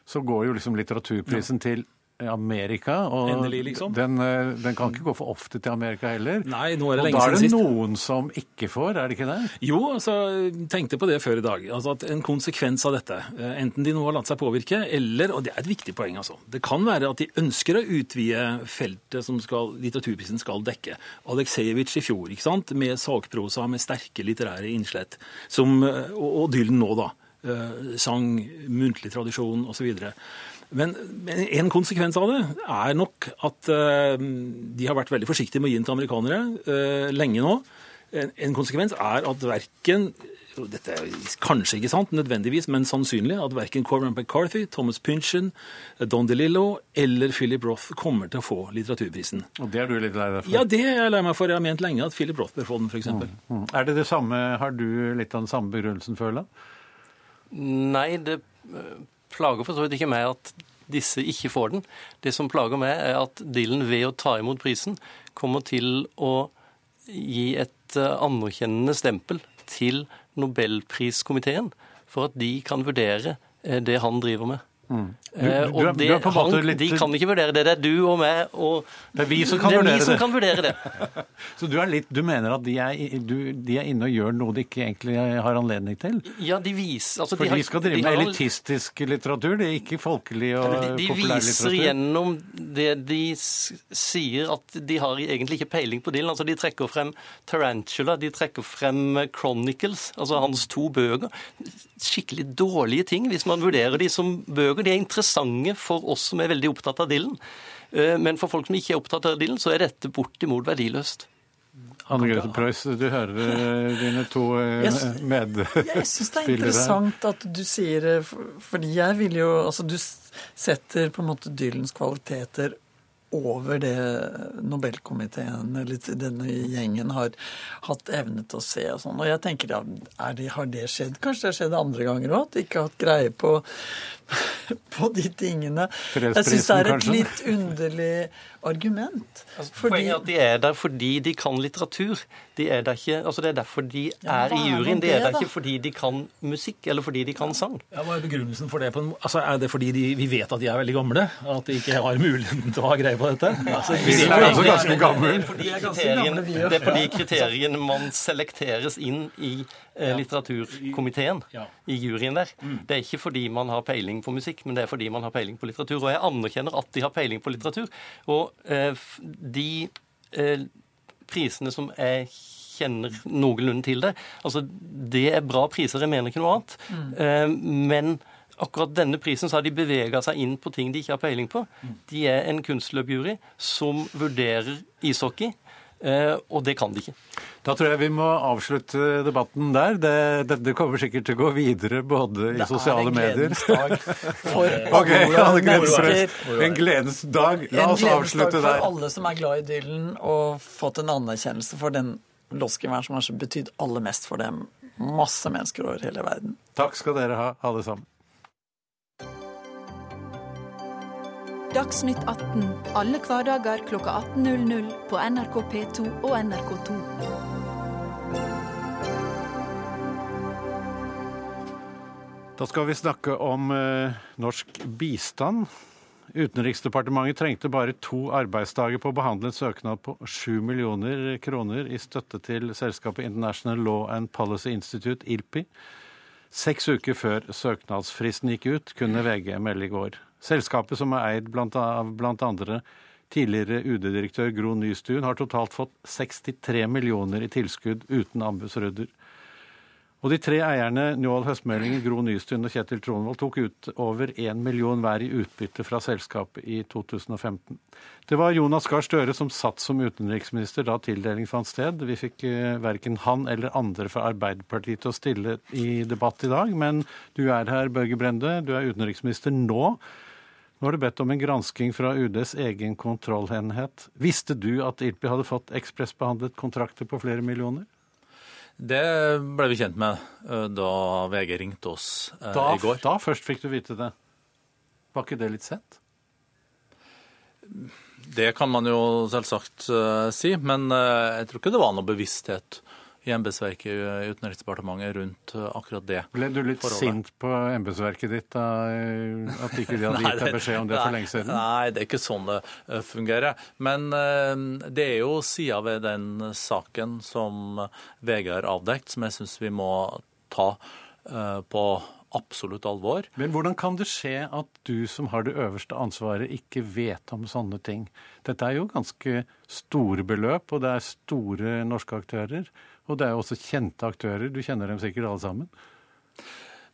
så går jo liksom litteraturprisen til Amerika. Og Endelig, liksom. den, eh, den kan ikke gå for ofte til Amerika heller. Nei, nå er det og lenge da er det noen som ikke får, er det ikke det? Jo, altså, tenkte på det før i dag. Altså at En konsekvens av dette, eh, enten de nå har latt seg påvirke, eller, og det er et viktig poeng, altså, det kan være at de ønsker å utvide feltet som skal, litteraturprisen skal dekke. Aleksejevitsj i fjor, ikke sant, med sakprosa med sterke litterære innslett, som, eh, og, og Dylan nå, da. Sang, muntlig tradisjon osv. Men, men en konsekvens av det er nok at eh, de har vært veldig forsiktige med å gi den til amerikanere eh, lenge nå. En, en konsekvens er at verken dette er kanskje ikke sant, nødvendigvis, men sannsynlig at verken Cormac McCarthy, Thomas Pynchon, Don DeLillo eller Philip Roth kommer til å få litteraturprisen. Og det er du litt lei deg for? Ja, det er jeg lei meg for. Jeg har ment lenge at Philip Roth bør få den, f.eks. Mm. Er det det samme, Har du litt av den samme begrunnelsen, føler jeg? Nei, det plager for så vidt ikke meg at disse ikke får den. Det som plager meg, er at Dylan ved å ta imot prisen kommer til å gi et eh, anerkjennende stempel til Nobelpriskomiteen for at de kan vurdere eh, det han driver med. Mm. Du- Eh, du og er- det, en måte han, litt- De kan ikke vurdere det. Det er du og meg og Det er vi som kan det er vurdere som det. kan vurdere det. *laughs* Så du, er litt, du mener at de er, du, de er inne og gjør noe de ikke egentlig har anledning til? Ja, de viser altså, For de, har- skal drive de med elitistisk litteratur, det er ikke folkelig og populær de, de viser litteratur? gjennom det de sier at de har egentlig ikke peiling på Dylan. Altså, de trekker frem Tarantula, de trekker frem Chronicles, altså hans to bøker. Skikkelig dårlige ting hvis man vurderer de som bøker. De er interessante for oss som er veldig opptatt av Dylan. Eh, Men for folk som ikke er opptatt av Dylan, så er dette bortimot verdiløst. Anne Grete Preus, du hører eh, dine to eh, Jeg medspillere Jeg syns det er interessant at du sier det, Fordi jeg vil jo Altså, du setter på en måte Dylans kvaliteter over det Nobelkomiteen eller denne gjengen har hatt evne til å se og sånn. Og jeg tenker, ja, er det, har det skjedd? Kanskje det har skjedd andre ganger òg? At de ikke har hatt greie på, *laughs* på de tingene. Jeg syns det er et kanskje? litt underlig argument. Fordi- Poenget er at de er der fordi de kan litteratur. De er der ikke, altså Det er derfor de er ja, i juryen. De det, er der da? ikke fordi de kan musikk eller fordi de kan sang. Ja, Hva er begrunnelsen for det? På en, altså, er det fordi de, vi vet at de er veldig gamle? At de ikke har muligheten til å ha greie på dette? Altså, vi er altså ganske er gamle, det er fordi kriteriene man selekteres inn i eh, litteraturkomiteen, Ja. i juryen der. Det er ikke fordi man har peiling på musikk, men det er fordi man har peiling på litteratur. Og jeg anerkjenner at de har peiling på litteratur. Og eh, de eh, prisene som jeg kjenner noenlunde til det, altså det er bra priser, jeg mener ikke noe annet. Eh, men akkurat denne prisen så har de bevega seg inn på ting de ikke har peiling på. De er en kunstløpjury som vurderer ishockey, og det kan de ikke. Da tror jeg vi må avslutte debatten der. Det, dette kommer sikkert til å gå videre både i sosiale medier. Det er en gledens dag for *laughs* okay, alle mennesker. En gledens dag. La oss avslutte der. En gledens dag for alle som er glad i Dylan, og fått en anerkjennelse for den låtskriver som har betydd aller mest for dem. Masse mennesker over hele verden. Takk skal dere ha, alle sammen. Dagsnytt 18 alle hverdager kl 18.00 på NRK P2 og NRK2. Da skal vi snakke om eh, norsk bistand. Utenriksdepartementet trengte bare to arbeidsdager på å behandle en søknad på 7 millioner kroner i støtte til selskapet International Law and Policy Institute, ILPI. Seks uker før søknadsfristen gikk ut, kunne VG melde i går. Selskapet, som er eid av blant andre tidligere UD-direktør Gro Nystuen, har totalt fått 63 millioner i tilskudd uten anbudsrunder. Og de tre eierne Njål Høstmeldingen, Gro Nystuen og Kjetil Tronvold tok ut over 1 million hver i utbytte fra selskapet i 2015. Det var Jonas Gahr Støre som satt som utenriksminister da tildeling fant sted. Vi fikk eh, verken han eller andre fra Arbeiderpartiet til å stille i debatt i dag, men du er her, Børge Brende. Du er utenriksminister nå. Nå har du bedt om en gransking fra UDs egen kontrollenhet. Visste du at ILPI hadde fått ekspressbehandlet kontrakter på flere millioner? Det ble vi kjent med eh, da VG ringte oss eh, Da, i går. da først fikk du vite det. Var ikke det litt sent? Det kan man jo selvsagt eh, si, men jeg tror ikke det var noe bevissthet i embetsverket i Utenriksdepartementet rundt eh, akkurat det. Ble du litt forholdet. sint på embetsverket ditt da eh, at ikke de hadde *laughs* gitt deg beskjed om det for lenge siden? Nei, det er ikke sånn det eh, fungerer. Men eh, det er jo sider ved den saken som VG har avdekt, som jeg syns vi må ta eh, på absolutt alvor. Men hvordan kan det skje at du som har det øverste ansvaret, ikke vet om sånne ting? Dette er jo ganske store beløp, og det er store norske aktører. Og det er jo også kjente aktører. Du kjenner dem sikkert alle sammen.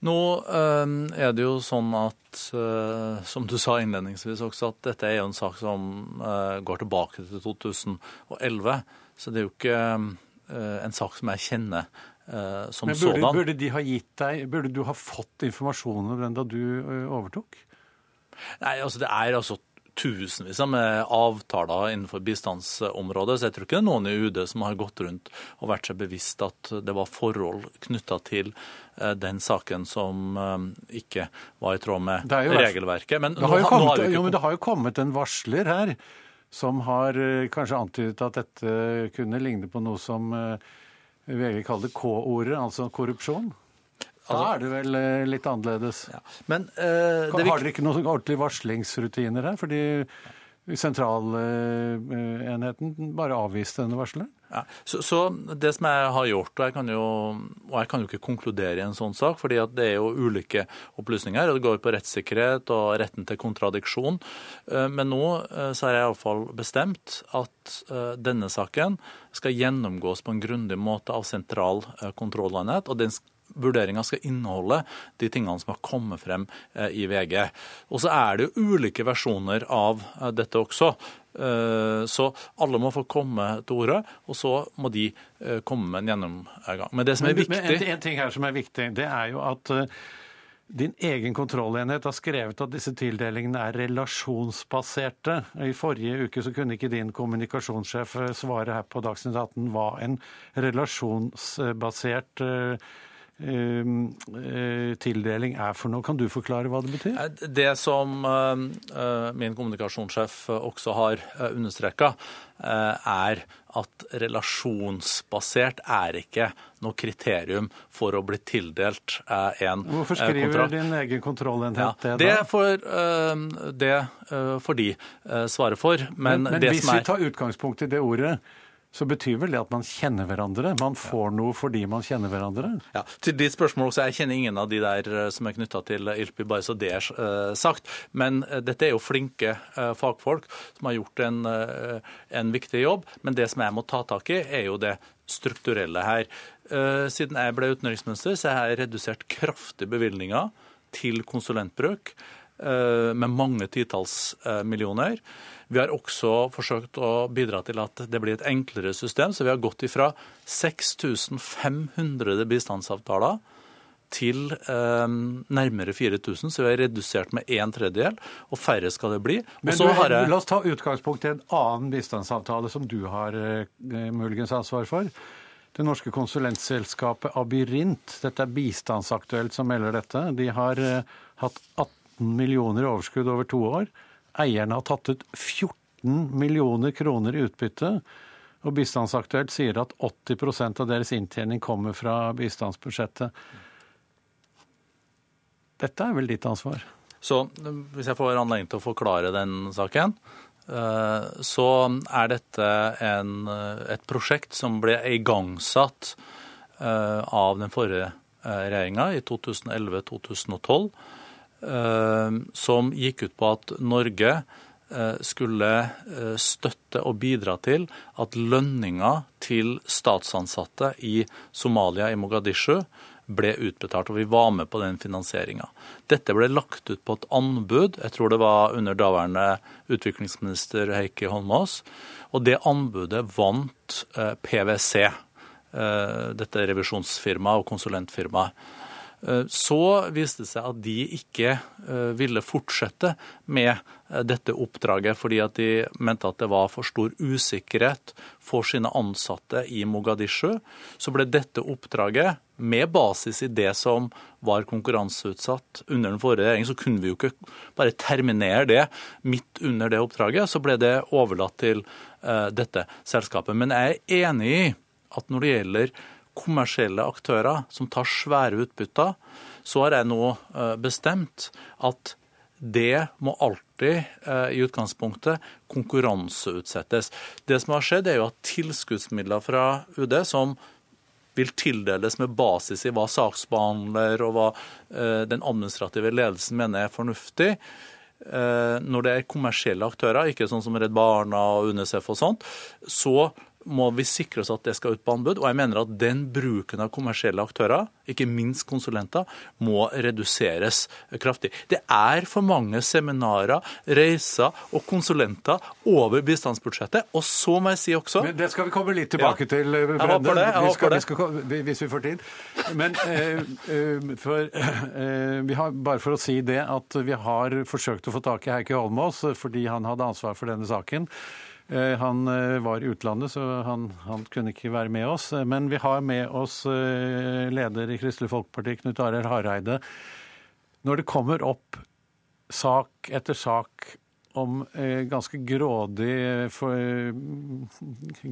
Nå eh, er det jo sånn at, eh, som du sa innledningsvis også, at dette er jo en sak som eh, går tilbake til 2011. Så det er jo ikke en sak som jeg kjenner som Men burde, sådan. burde de ha gitt deg Burde du ha fått informasjonen om den da du overtok? Nei, altså det er altså tusenvis av avtaler innenfor bistandsområdet, så jeg tror ikke det er noen i UD som har gått rundt og vært seg bevisst at det var forhold knytta til eh, den saken som eh, ikke var i tråd med er regelverket. Men Det nå, har, nå kommet, har ikke jo, men det har jo kommet en varsler her som har eh, kanskje antydet at dette kunne ligne på noe som VG kaller K-ordet, altså korrupsjon. Da Altså- er det vel eh, litt annerledes. Men eh, det Har dere ikke noen ordentlige varslingsrutiner her? Fordi sentralenheten bare avviste denne varsleren? Ja. Så, så det som jeg har gjort, og jeg kan jo, og jeg kan jo ikke konkludere i en sånn sak, fordi at det er jo ulike opplysninger, og det går på rettssikkerhet og retten til kontradiksjon. Eh, Men nå eh, så har jeg iallfall bestemt at eh, denne saken skal gjennomgås på en grundig måte av sentral eh, kontrollenhet, og den Vurderinga skal inneholde de tingene som har kommet frem eh, i VG. Og så er det jo ulike versjoner av eh, dette også. Eh, Så alle må få komme til orde, og så må de komme med en gjennomgang. Men det som er viktig Men en, ting her som er viktig, det er jo at din egen kontrollenhet har skrevet at disse tildelingene er relasjonsbaserte. I forrige uke så kunne ikke din kommunikasjonssjef svare her på Dagsnytt 18 hva en relasjonsbasert tildeling er for noe. Kan du forklare hva det betyr? Eh, Det som eh, eh, min kommunikasjonssjef eh, også har understreka, er at relasjonsbasert er ikke noe kriterium for å bli tildelt en en Hvorfor eh, skriver kontrakt. din egen kontrollenhet Ja, det det da? får eh, det eh, får de eh, svare for. Men, Men, men det hvis som vi er tar utgangspunkt i det ordet, så betyr vel det at man kjenner hverandre? Man får noe fordi man kjenner hverandre? Ja, til ditt spørsmål også, Jeg kjenner ingen av de der eh, som er knytta til ILPI, bare så det er eh, sagt. Men eh, dette er jo flinke fagfolk som har gjort en, en viktig jobb. Men det som jeg må ta tak i, er jo det strukturelle her. Siden jeg ble utenriksminister, så har jeg redusert kraftig bevilgninger til konsulentbruk med mange titalls eh, millioner. Vi har også forsøkt å bidra til at det blir et enklere system, så vi har gått ifra 6500 bistandsavtaler til eh, nærmere 4000, så vi har redusert med en tredjedel, og færre skal det bli. Men du, har jeg... La oss ta utgangspunkt i en annen bistandsavtale som du har eh, muligens ansvar for. Det norske konsulentselskapet Abyrint, dette er Bistandsaktuelt som melder dette, de har eh, hatt 18 millioner i overskudd over to år. eierne har tatt ut 14 millioner kroner i utbytte. Og Bistandsaktuelt sier at 80% av deres inntjening kommer fra bistandsbudsjettet. Dette er vel ditt ansvar? Så hvis jeg får anledning til å forklare den saken, eh, så er dette en, et prosjekt som ble igangsatt eh, av den forrige regjeringa i 2011-2012, eh, som gikk ut på at Norge skulle støtte og bidra til at lønninga til statsansatte i Somalia, i Mogadishu, ble utbetalt, og vi var med på den finansieringa. Dette ble lagt ut på et anbud, jeg tror det var under daværende utviklingsminister Heikki Holmås, og det anbudet vant PwC, dette revisjonsfirmaet og konsulentfirmaet. Så viste det seg at de ikke ville fortsette med dette oppdraget, fordi at de mente at det var for stor usikkerhet for sine ansatte i Mogadishu. Så ble dette oppdraget, med basis i det som var konkurranseutsatt under den forrige regjeringen, så kunne vi jo ikke bare terminere det midt under det oppdraget. Så ble det overlatt til dette selskapet. Men jeg er enig i at når det gjelder kommersielle aktører som tar svære utbytter, så har jeg nå bestemt at det må alltid i utgangspunktet konkurranseutsettes. Det som har skjedd, er jo at tilskuddsmidler fra UD som vil tildeles med basis i hva saksbehandler og hva den administrative ledelsen mener er fornuftig, når det er kommersielle aktører, ikke sånn som Redd Barna og UNICEF og sånt, så må vi sikre oss at det skal ut på anbud. Og jeg mener at den bruken av kommersielle aktører, ikke minst konsulenter, må reduseres kraftig. Det er for mange seminarer, reiser og konsulenter over bistandsbudsjettet. Og så må jeg si også Men Det skal vi komme litt tilbake Ja. til, Jeg Brende. vi skal. Vi skal, hvis vi får tid. Men eh, eh, for, *clears throat* eh, vi har, bare for å si det, at vi har forsøkt å få tak i Heikki Holmås eh, fordi han hadde ansvar for denne saken. Eh, Han eh, var i utlandet, så han, han kunne ikke være med oss. Eh, Men vi har med oss leder i Kristelig Folkeparti, Knut Arild Hareide. Når det kommer opp sak etter sak om ganske grådig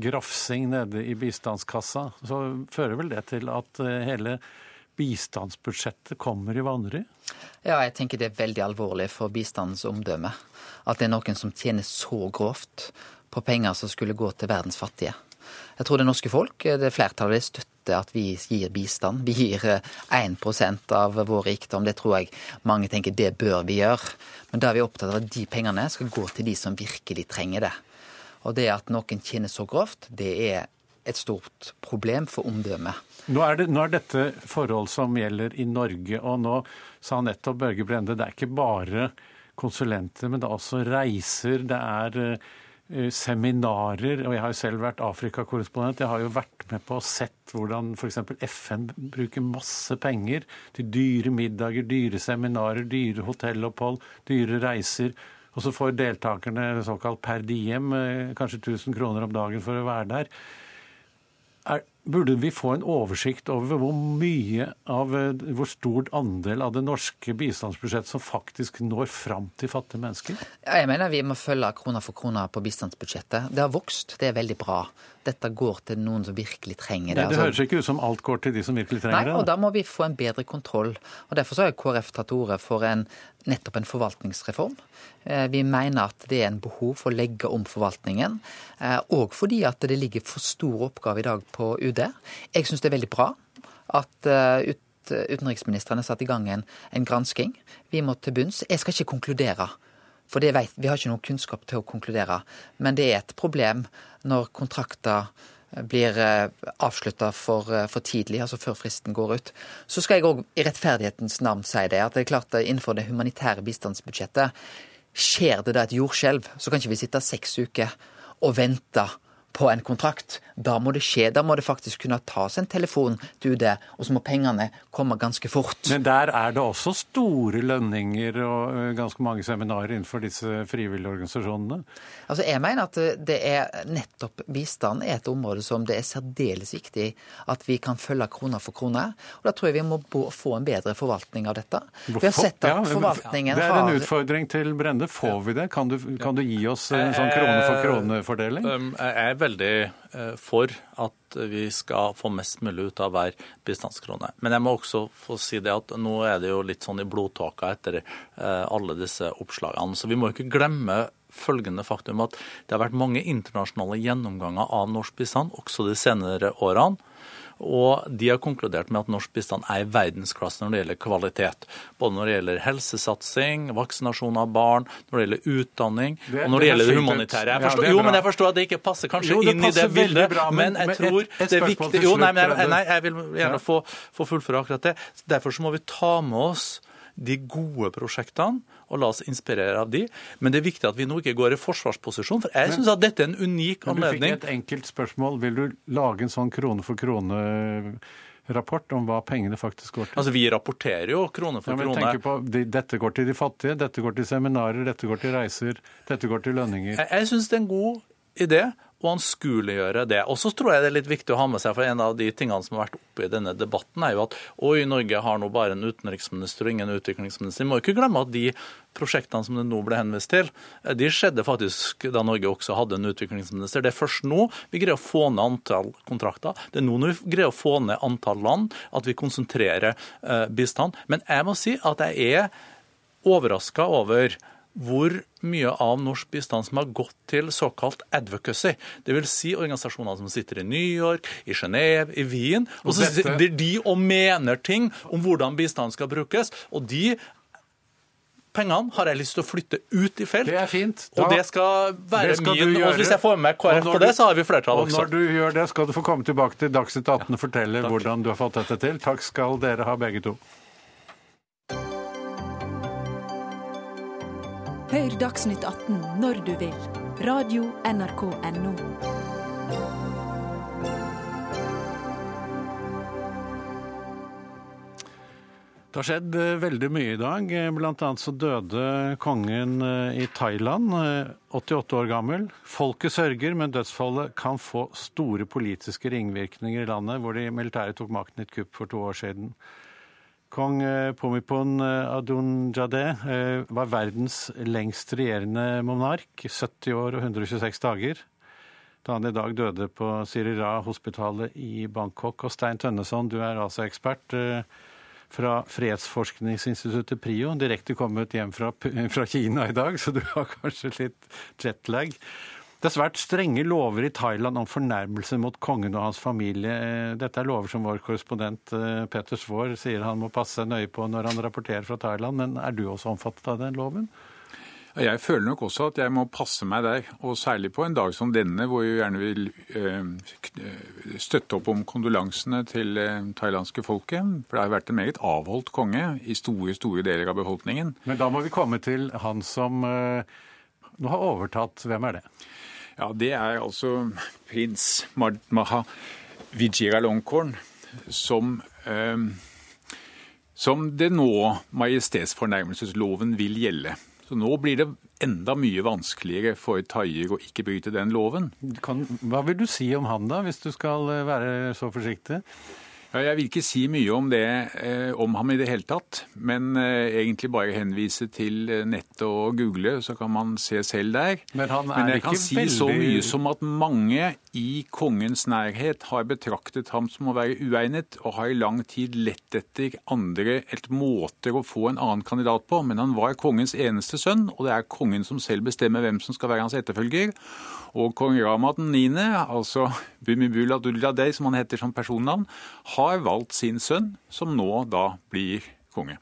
grafsing nede i bistandskassa, så fører vel det til at hele bistandsbudsjettet kommer i vanry? Ja, jeg tenker det er veldig alvorlig for bistandens omdømme. At det er noen som tjener så grovt på penger som skulle gå til verdens fattige. Jeg tror det norske folk, det flertallet, støtter at vi gir bistand. Vi gir eh, 1 av vår rikdom. Det tror jeg mange tenker det bør vi gjøre. Men da er vi opptatt av at de pengene skal gå til de som virkelig trenger det. Og det at noen tjener så grovt, det er et stort problem for omdømmet. Nå er, nå er dette forhold som gjelder i Norge, og nå sa nettopp Børge Brende det er ikke bare konsulenter, men det er også reiser, det er eh, seminarer. Og jeg har jo selv vært Afrikakorrespondent. Jeg har jo vært med på og sett hvordan f.eks. FN bruker masse penger til dyre middager, dyre seminarer, dyre hotellopphold, dyre reiser. Og så får deltakerne såkalt per diem, eh, kanskje 1000 kroner om dagen for å være der. Burde vi få en oversikt over hvor mye av, eh, hvor stor andel av det norske bistandsbudsjettet som faktisk når fram til fattige mennesker? Jeg mener vi må følge krone for krone på bistandsbudsjettet. Det har vokst, det er veldig bra. Dette går til noen som virkelig trenger det. Det, det Altså- høres ikke ut som alt går til de som virkelig trenger Nei, trenger og da må vi få en bedre kontroll. Og Derfor så har KrF tatt til orde for en, nettopp en forvaltningsreform. Eh, Vi mener at det er en behov for å legge om forvaltningen. eh, Og fordi at det ligger for stor oppgave i dag på UD. Jeg syns det er veldig bra at eh, ut, utenriksministeren har satt i gang en, en gransking. Vi må til bunns. Jeg skal ikke konkludere. For vet, vi har ikke noen kunnskap til å konkludere. Men det er et problem når kontrakter blir avslutta for, eh, for tidlig, altså før fristen går ut. Så skal jeg òg i rettferdighetens navn si det, at det er klart innenfor det humanitære bistandsbudsjettet, skjer det da et jordskjelv, så kan ikke vi sitte seks uker og vente på en kontrakt. Da må det skje. Da må det faktisk kunne tas en telefon til UD, og så må pengene komme ganske fort. Men der er det også store lønninger og eh, ganske mange seminarer innenfor disse frivillige organisasjonene? Altså, Jeg mener at det er nettopp bistand er et område som det er særdeles viktig at vi kan følge krone for krone. Og Da tror jeg vi må få en bedre forvaltning av dette. Vi har sett at forvaltningen har Det er en har utfordring til Brende. Får vi det? Kan du, kan du gi oss en sånn krone for krone-fordeling? Um, Jeg er veldig eh, for at vi skal få mest mulig ut av hver bistandskrone. Men jeg må også få si det at nå er det jo litt sånn i blodtåka etter eh, alle disse oppslagene. Så vi må ikke glemme følgende faktum at det har vært mange internasjonale gjennomganger av norsk bistand også de senere årene. Og de har konkludert med at norsk bistand er i verdensklasse når det gjelder kvalitet. Både når det gjelder helsesatsing, vaksinasjon av barn, når det gjelder utdanning Det- og når det det er gjelder det humanitære. Jeg forstår, er jo, men jeg forstår at det ikke passer kanskje Jo, inn i det bildet. bra, men- men jeg tror et- et det er viktig Jo, nei, men jeg, nei, jeg vil gjerne Ja. få, få fullføre akkurat det. Derfor så må vi ta med oss de gode prosjektene og la oss inspirere av de. Men det er viktig at vi nå ikke går i forsvarsposisjon, for jeg syns at dette er en unik Men du fikk et enkelt spørsmål. Vil du lage en sånn krone for krone-rapport om hva pengene faktisk går til? Altså, Vi rapporterer jo krone for Ja, men krone. på, de, Dette går til de fattige, dette går til seminarer, dette går til reiser, dette går til lønninger. Jeg, jeg syns det er en god idé anskueliggjøre det. Og så tror jeg det er litt viktig å ha med seg, for en av de tingene som har vært oppe i denne debatten, er jo at oi, Norge har nå bare en utenriksminister og ingen utviklingsminister. Vi må ikke glemme at de prosjektene som det nå ble henvist til, eh, de skjedde faktisk da Norge også hadde en utviklingsminister. Det er først nå vi greier å få ned antall kontrakter. Det er nå når vi greier å få ned antall land, at vi konsentrerer eh, bistand. Men jeg må si at jeg er overraska over hvor mye av norsk bistand som har gått til såkalt advocacy. Dvs. Si organisasjoner som sitter i New York, i Genéve, i Wien. Og så sitter de og mener ting om hvordan bistand skal brukes. Og de pengene har jeg lyst til å flytte ut i felt. Det er fint. Da- og det skal være Det skal min. Og hvis jeg får med KrF på det, så har vi flertall Og når du gjør det, skal du få komme tilbake til Dagsnytt 18 og fortelle hvordan du har fått dette til. Takk skal dere ha, begge to. Hør Dagsnytt 18 når du vil. Radio NRK Radio.nrk.no. Det har skjedd eh, veldig mye i dag. Eh, Blant annet så døde kongen eh, i Thailand, eh, 88 år gammel. Folket sørger, men dødsfallet kan få store politiske ringvirkninger i landet, hvor de militære tok makten i et kupp for to år siden. Kong eh, Pomipon eh, Adunjadeh eh, var verdens lengst regjerende monark, 70 år og 126 dager. Da han i dag døde på Sirira-hospitalet i Bangkok. Og Stein Tønneson, du er altså ekspert fra Fredsforskningsinstituttet PRIO, direkte kommet hjem fra, *laughs* fra Kina i dag, så du har kanskje litt jetlag. Det er svært strenge lover i Thailand om fornærmelse mot kongen og hans familie. Eh, Dette er lover som vår korrespondent eh, Peter Svaar sier han må passe nøye på når han rapporterer fra Thailand, men er du også omfattet av den loven? Jeg føler nok også at jeg må passe meg der, og særlig på en dag som denne, hvor jeg gjerne vil eh, støtte opp om kondolansene til det thailandske folket. For det har vært en meget avholdt konge i store, store deler av befolkningen. Men da må vi komme til han som eh, nå har overtatt. Hvem er det? Ja, det er altså prins Maha Vijiralongkorn, som eh, som det nå majestetsfornærmelsesloven vil gjelde. Så nå blir det enda mye vanskeligere for thaier å ikke bryte den loven. Kan, hva vil du si om han da, hvis du skal eh, være så forsiktig? Ja, jeg vil ikke si mye om det, eh, om ham i det hele tatt, men eh, egentlig bare henvise til eh, nettet og google, så kan man se selv der. Men han er jeg kan si veldig- så mye som at mange i kongens nærhet har betraktet ham som å være uegnet, og har i lang tid lett etter andre et måter å få en annen kandidat på. Men han var kongens eneste sønn, og det er kongen som selv bestemmer hvem som skal være hans etterfølger. Og kong Rama 9., altså Bumibul Aduladeh, som han heter som personnavn, har valgt sin sønn, som nå da blir konge.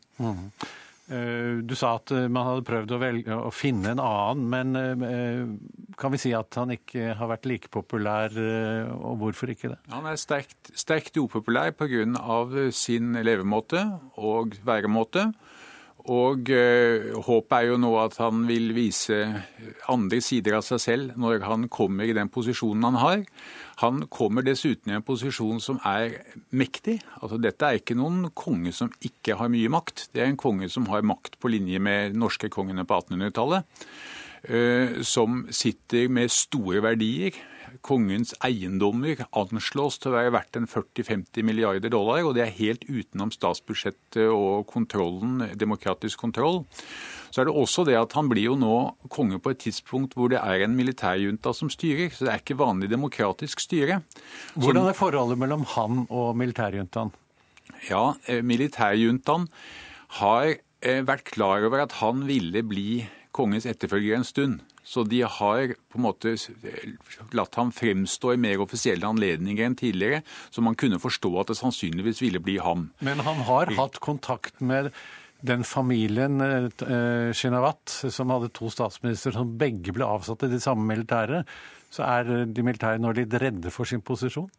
Eh, Du sa at eh, man hadde prøvd å, velge, å finne en annen, men eh, kan vi si at han ikke har vært like populær, og hvorfor ikke det? Han er sterkt, sterkt upopulær pga. sin levemåte og væremåte. Og øh, håpet er jo nå at han vil vise andre sider av seg selv når han kommer i den posisjonen han har. Han kommer dessuten i en posisjon som er mektig. Altså, dette er ikke noen konge som ikke har mye makt. Det er en konge som har makt på linje med norske kongene på 1800-tallet. Øh, som sitter med store verdier kongens eiendommer anslås til å være verdt en 40-50 milliarder dollar, og det er helt utenom statsbudsjettet og kontrollen, demokratisk kontroll. Så er det også det at han blir jo nå konge på et tidspunkt hvor det er en militærjunta som styrer. Så det er ikke vanlig demokratisk styre. Hvordan er forholdet mellom han og militærjuntaen? Ja, eh, militærjuntaen har eh, vært klar over at han ville bli kongens etterfølger en stund. Så de har på en måte latt ham fremstå i mer offisielle anledninger enn tidligere, så man kunne forstå at det sannsynligvis ville bli ham. Men han har hatt kontakt med den familien eh, Shinawat, som hadde to statsministre som begge ble avsatt i det samme militæret. Så er de militære nå litt redde for sin posisjon?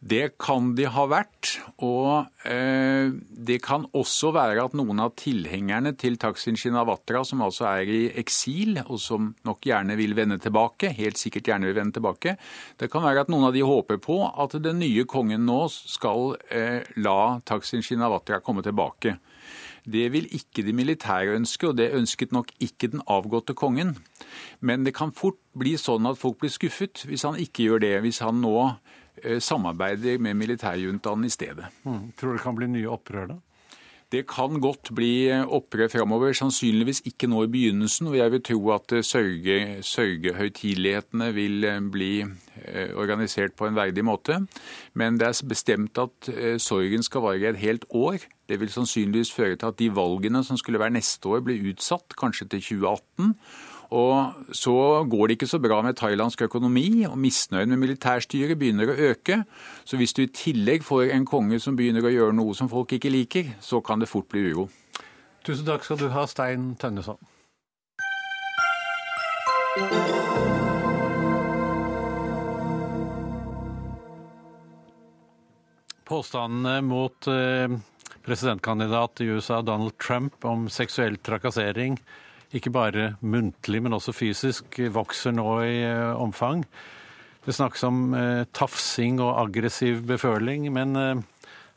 Det kan de ha vært. Og eh, det kan også være at noen av tilhengerne til Taksin Shinawatra, som altså er i eksil, og som nok gjerne vil vende tilbake, helt sikkert gjerne vil vende tilbake, det kan være at noen av de håper på at den nye kongen nå skal eh, la Taksin Shinawatra komme tilbake. Det vil ikke de militære ønske, og det ønsket nok ikke den avgåtte kongen. Men det kan fort bli sånn at folk blir skuffet hvis han ikke gjør det. Hvis han nå samarbeider med militærjuntaen i stedet. Mm. Tror du det kan bli nye opprør da? Det kan godt bli opprør framover, sannsynligvis ikke nå i begynnelsen. og Jeg vil tro at eh, sørge, sørgehøytidelighetene vil eh, bli organisert på en verdig måte. Men det er bestemt at sorgen skal vare et helt år. Det vil sannsynligvis føre til at de valgene som skulle være neste år, blir utsatt, kanskje til 2018. Og så går det ikke så bra med thailandsk økonomi, og misnøyen med militærstyret begynner å øke. Så hvis du i tillegg får en konge som begynner å gjøre noe som folk ikke liker, så kan det fort bli uro. Tusen takk skal du ha, Stein Tønneson. Påstandene mot eh, presidentkandidat i USA Donald Trump om seksuell trakassering ikke bare muntlig, men også fysisk, vokser nå i eh, omfang. Det snakkes om eh, tafsing og aggressiv beføling, men eh,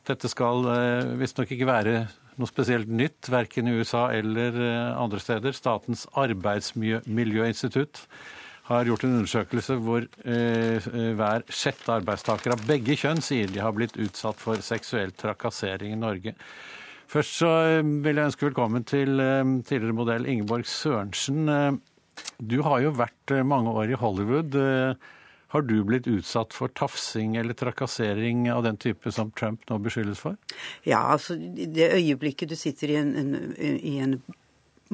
dette skal visstnok ikke være noe spesielt nytt, verken i USA eller andre steder. Statens arbeidsmiljøinstitutt har gjort en undersøkelse hvor eh, hver sjette arbeidstaker av begge kjønn sier de har blitt utsatt for seksuell trakassering i Norge. Først så eh, vil jeg ønske velkommen til eh, tidligere modell Ingeborg Sørensen. Eh, du har jo vært mange år i Hollywood. Har du blitt utsatt for tafsing eller trakassering av den type som Trump nå beskyldes for? Ja, altså det øyeblikket du sitter i en, en, i en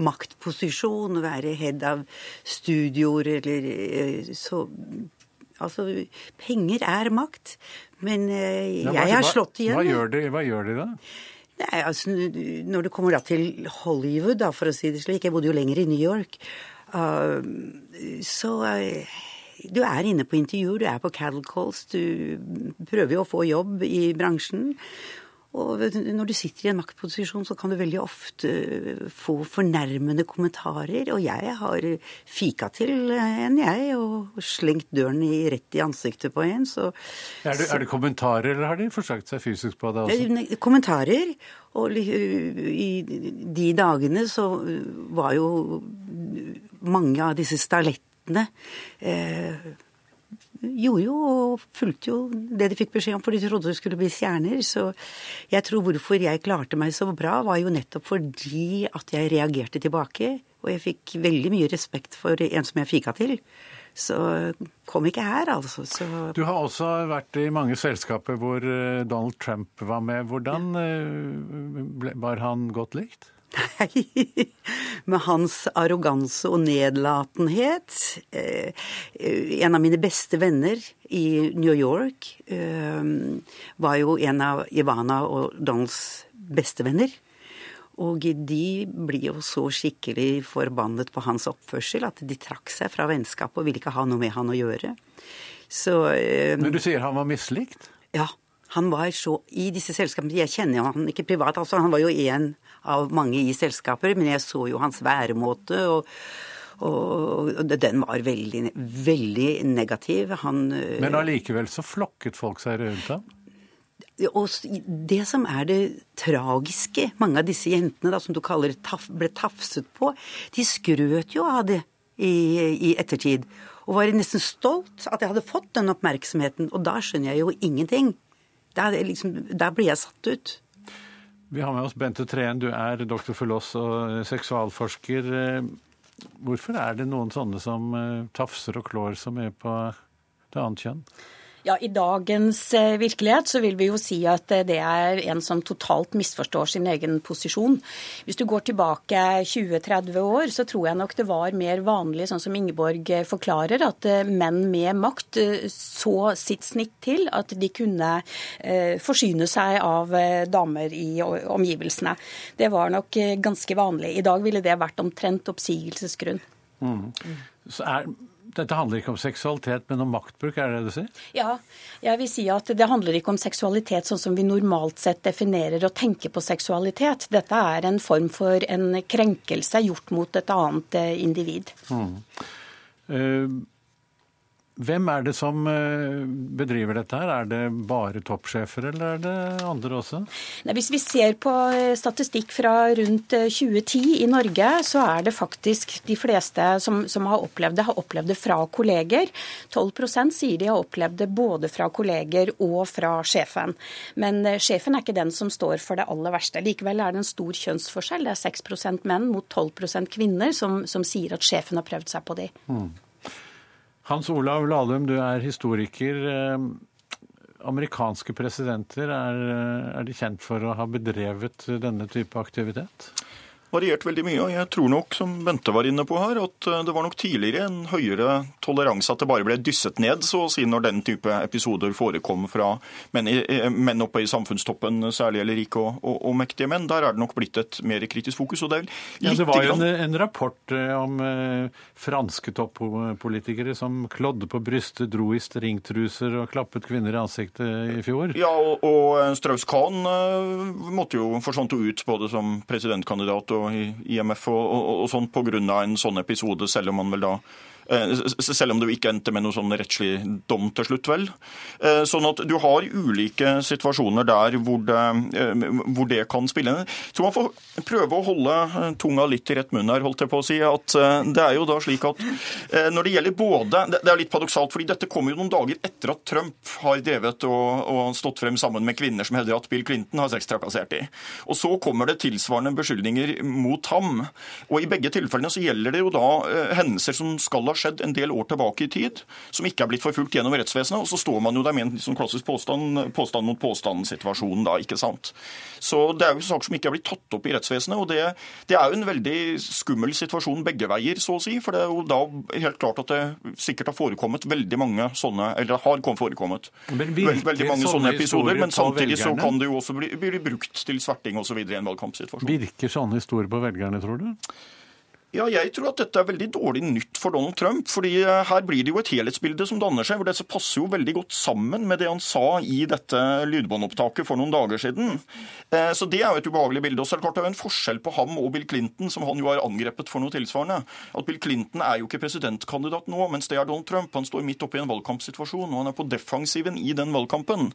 maktposisjon, være head av studioer eller så Altså, penger er makt. Men jeg har slått igjen. Hva gjør de, hva gjør de da? Nei, altså, Når det kommer da til Hollywood, da, for å si det slik Jeg bodde jo lenger i New York. Uh, så uh, du er inne på intervjuer, du er på cattle calls, du prøver jo å få jobb i bransjen. Og når du sitter i en maktposisjon, så kan du veldig ofte få fornærmende kommentarer. Og jeg har fika til en, jeg, og slengt døren i, rett i ansiktet på en. Så, er, det, er, det, kommentarer, eller har de forsøkt seg fysisk på det også? Kommentarer. Og i de dagene så var jo mange av disse stalettene eh, gjorde jo og fulgte jo det de fikk beskjed om, for de trodde det skulle bli stjerner. Så jeg tror hvorfor jeg klarte meg så bra, var jo nettopp fordi at jeg reagerte tilbake. Og jeg fikk veldig mye respekt for en som jeg fika til. Så kom ikke her, altså. Så... Du har også vært i mange selskaper hvor eh, Donald Trump var med. Hvordan ble, var han godt likt? Nei, med hans arroganse og nedlatenhet. Eh, en av mine beste venner i New York eh, var jo en av Ivana og Donalds bestevenner. Og de blir jo så skikkelig forbannet på hans oppførsel at de trakk seg fra vennskapet og ville ikke ha noe med han å gjøre. Så, Men du sier han var mislikt? Ja, Han var så i disse selskapene Jeg kjenner jo han ikke privat, altså. Han var jo en av mange i selskaper, men jeg så jo hans væremåte. og og den var veldig, veldig negativ. Han Men allikevel så flokket folk seg rundt ham? Og det som er det tragiske, mange av disse jentene da, som du kaller taf, ble tafset på, de skrøt jo av det i, i ettertid. Og var nesten stolt at jeg hadde fått den oppmerksomheten. Og da skjønner jeg jo ingenting. Der, liksom, der blir jeg satt ut. Vi har med oss Bente Treen, du er doktor doktorfilos og seksualforsker. Hvorfor er det noen sånne som tafser og klår så mye på det annet kjønn? Ja, I dagens virkelighet så vil vi jo si at det er en som totalt misforstår sin egen posisjon. Hvis du går tilbake 20-30 år, så tror jeg nok det var mer vanlig, sånn som Ingeborg forklarer, at menn med makt så sitt snitt til at de kunne forsyne seg av damer i omgivelsene. Det var nok ganske vanlig. I dag ville det vært omtrent oppsigelsesgrunn. Mm. Så er dette handler ikke om seksualitet, men om maktbruk, er det det du sier? Ja, jeg vil si at det handler ikke om seksualitet sånn som vi normalt sett definerer og tenker på seksualitet. Dette er en form for en krenkelse gjort mot et annet individ. Mm. Uh, hvem er det som bedriver dette her? Er det bare toppsjefer, eller er det andre også? Nei, hvis vi ser på statistikk fra rundt 2010 i Norge, så er det faktisk de fleste som, som har opplevd det, har opplevd det fra kolleger. 12% sier de har opplevd det både fra kolleger og fra sjefen. Men sjefen er ikke den som står for det aller verste. Likevel er det en stor kjønnsforskjell. Det er 6% menn mot 12% kvinner som, som sier at sjefen har prøvd seg på de. Mm. Hans Olav Lahlum, du er historiker. Amerikanske presidenter, er, er, de kjent for å ha bedrevet denne type aktivitet? Variert veldig mye. og Jeg tror nok, som Bente var inne på her, at det var nok tidligere en høyere toleranse at det bare ble dysset ned, så å si, når den type episoder forekom fra menn, menn oppe i samfunnstoppen, særlig eller rike og, og, og, mektige menn. Der er det nok blitt et mer kritisk fokus. og Det er litt ja, det var jo en, en rapport om eh, franske toppolitikere som klådde på brystet, dro i stringtruser og klappet kvinner i ansiktet i fjor. Ja, og, og Strauss-Kahn eh, måtte jo forsvant jo ut både som presidentkandidat og i IMF og, og, og sånn pga. en sånn episode, selv om man vel da selv om det ikke endte med noen sånn rettslig dom til slutt, vel. Sånn at du har ulike situasjoner der hvor det, hvor det kan spille inn. Så man får prøve å holde tunga litt i rett munn her, holdt jeg på å si. At det er jo da slik at når det gjelder både Det er litt paradoksalt, fordi dette kommer jo noen dager etter at Trump har drevet og, og stått frem sammen med kvinner som hevder at Bill Clinton har sextrakassert dem. Og så kommer det tilsvarende beskyldninger mot ham. Og i begge tilfellene så gjelder det jo da hendelser som skal ha skjedd en del år tilbake i tid, som ikke er blitt forfulgt gjennom rettsvesenet. Og så står man jo der med en sånn klassisk påstand, påstand mot påstand-situasjonen da, ikke sant. Så det er jo saker som ikke er blitt tatt opp i rettsvesenet. Og det, det, er jo en veldig skummel situasjon begge veier, så å si. For det er jo da helt klart at det sikkert har forekommet veldig mange sånne, eller har forekommet veldig, veldig mange sånne episoder. Men samtidig så kan det jo også bli, bli brukt til sverting osv. i en valgkampsituasjon. Virker sånne historier på velgerne, tror du? Ja, jeg tror at dette er veldig dårlig nytt for Donald Trump. fordi her blir det jo et helhetsbilde som danner seg. hvor Dette passer jo veldig godt sammen med det han sa i dette lydbåndopptaket for noen dager siden. Så det er jo et ubehagelig bilde. Og så er det klart det er en forskjell på ham og Bill Clinton, som han jo har angrepet for noe tilsvarende. At Bill Clinton er jo ikke presidentkandidat nå, mens det er Donald Trump. Han står midt oppe i en valgkampsituasjon, og han er på defensiven i den valgkampen.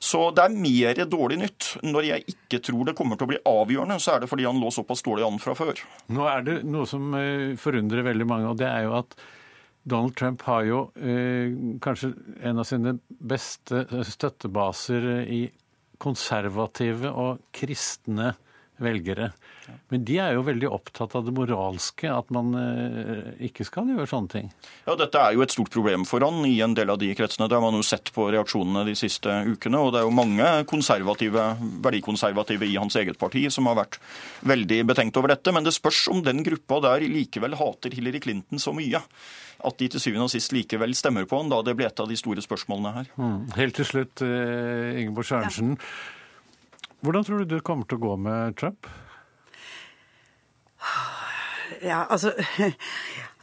Så det er mer dårlig nytt. Når jeg ikke tror det kommer til å bli avgjørende, så er det fordi han lå såpass dårlig an fra før. Nå er det noe forundrer veldig mange, og det er jo at Donald Trump har jo eh, kanskje en av sine beste støttebaser i konservative og kristne velgere. Men de er jo veldig opptatt av det moralske, at man eh, ikke skal gjøre sånne ting. Ja, Dette er jo et stort problem for han i en del av de kretsene. Det har man jo sett på reaksjonene de siste ukene. Og det er jo mange konservative, verdikonservative i hans eget parti som har vært veldig betenkt over dette. Men det spørs om den gruppa der likevel hater Hillary Clinton så mye at de til syvende og sist likevel stemmer på han, da det ble et av de store spørsmålene her. Mm. Helt til slutt, Ingeborg Sørensen. Ja. Hvordan tror du det kommer til å gå med Trump? Ja, altså *laughs*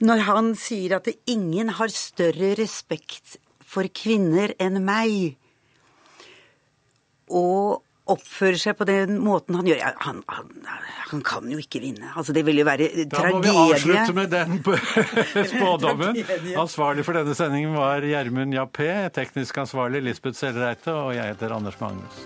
Når han sier at ingen har større respekt for kvinner enn meg, og oppfører seg på den måten han gjør ja, han, han, han, kan jo ikke vinne. Altså, det vil jo være Da må vi avslutte med den *laughs* spådommen. *laughs* Ansvarlig for denne sendingen var Gjermund Jappé, teknisk ansvarlig Lisbeth Sellereite, og jeg heter Anders Magnus.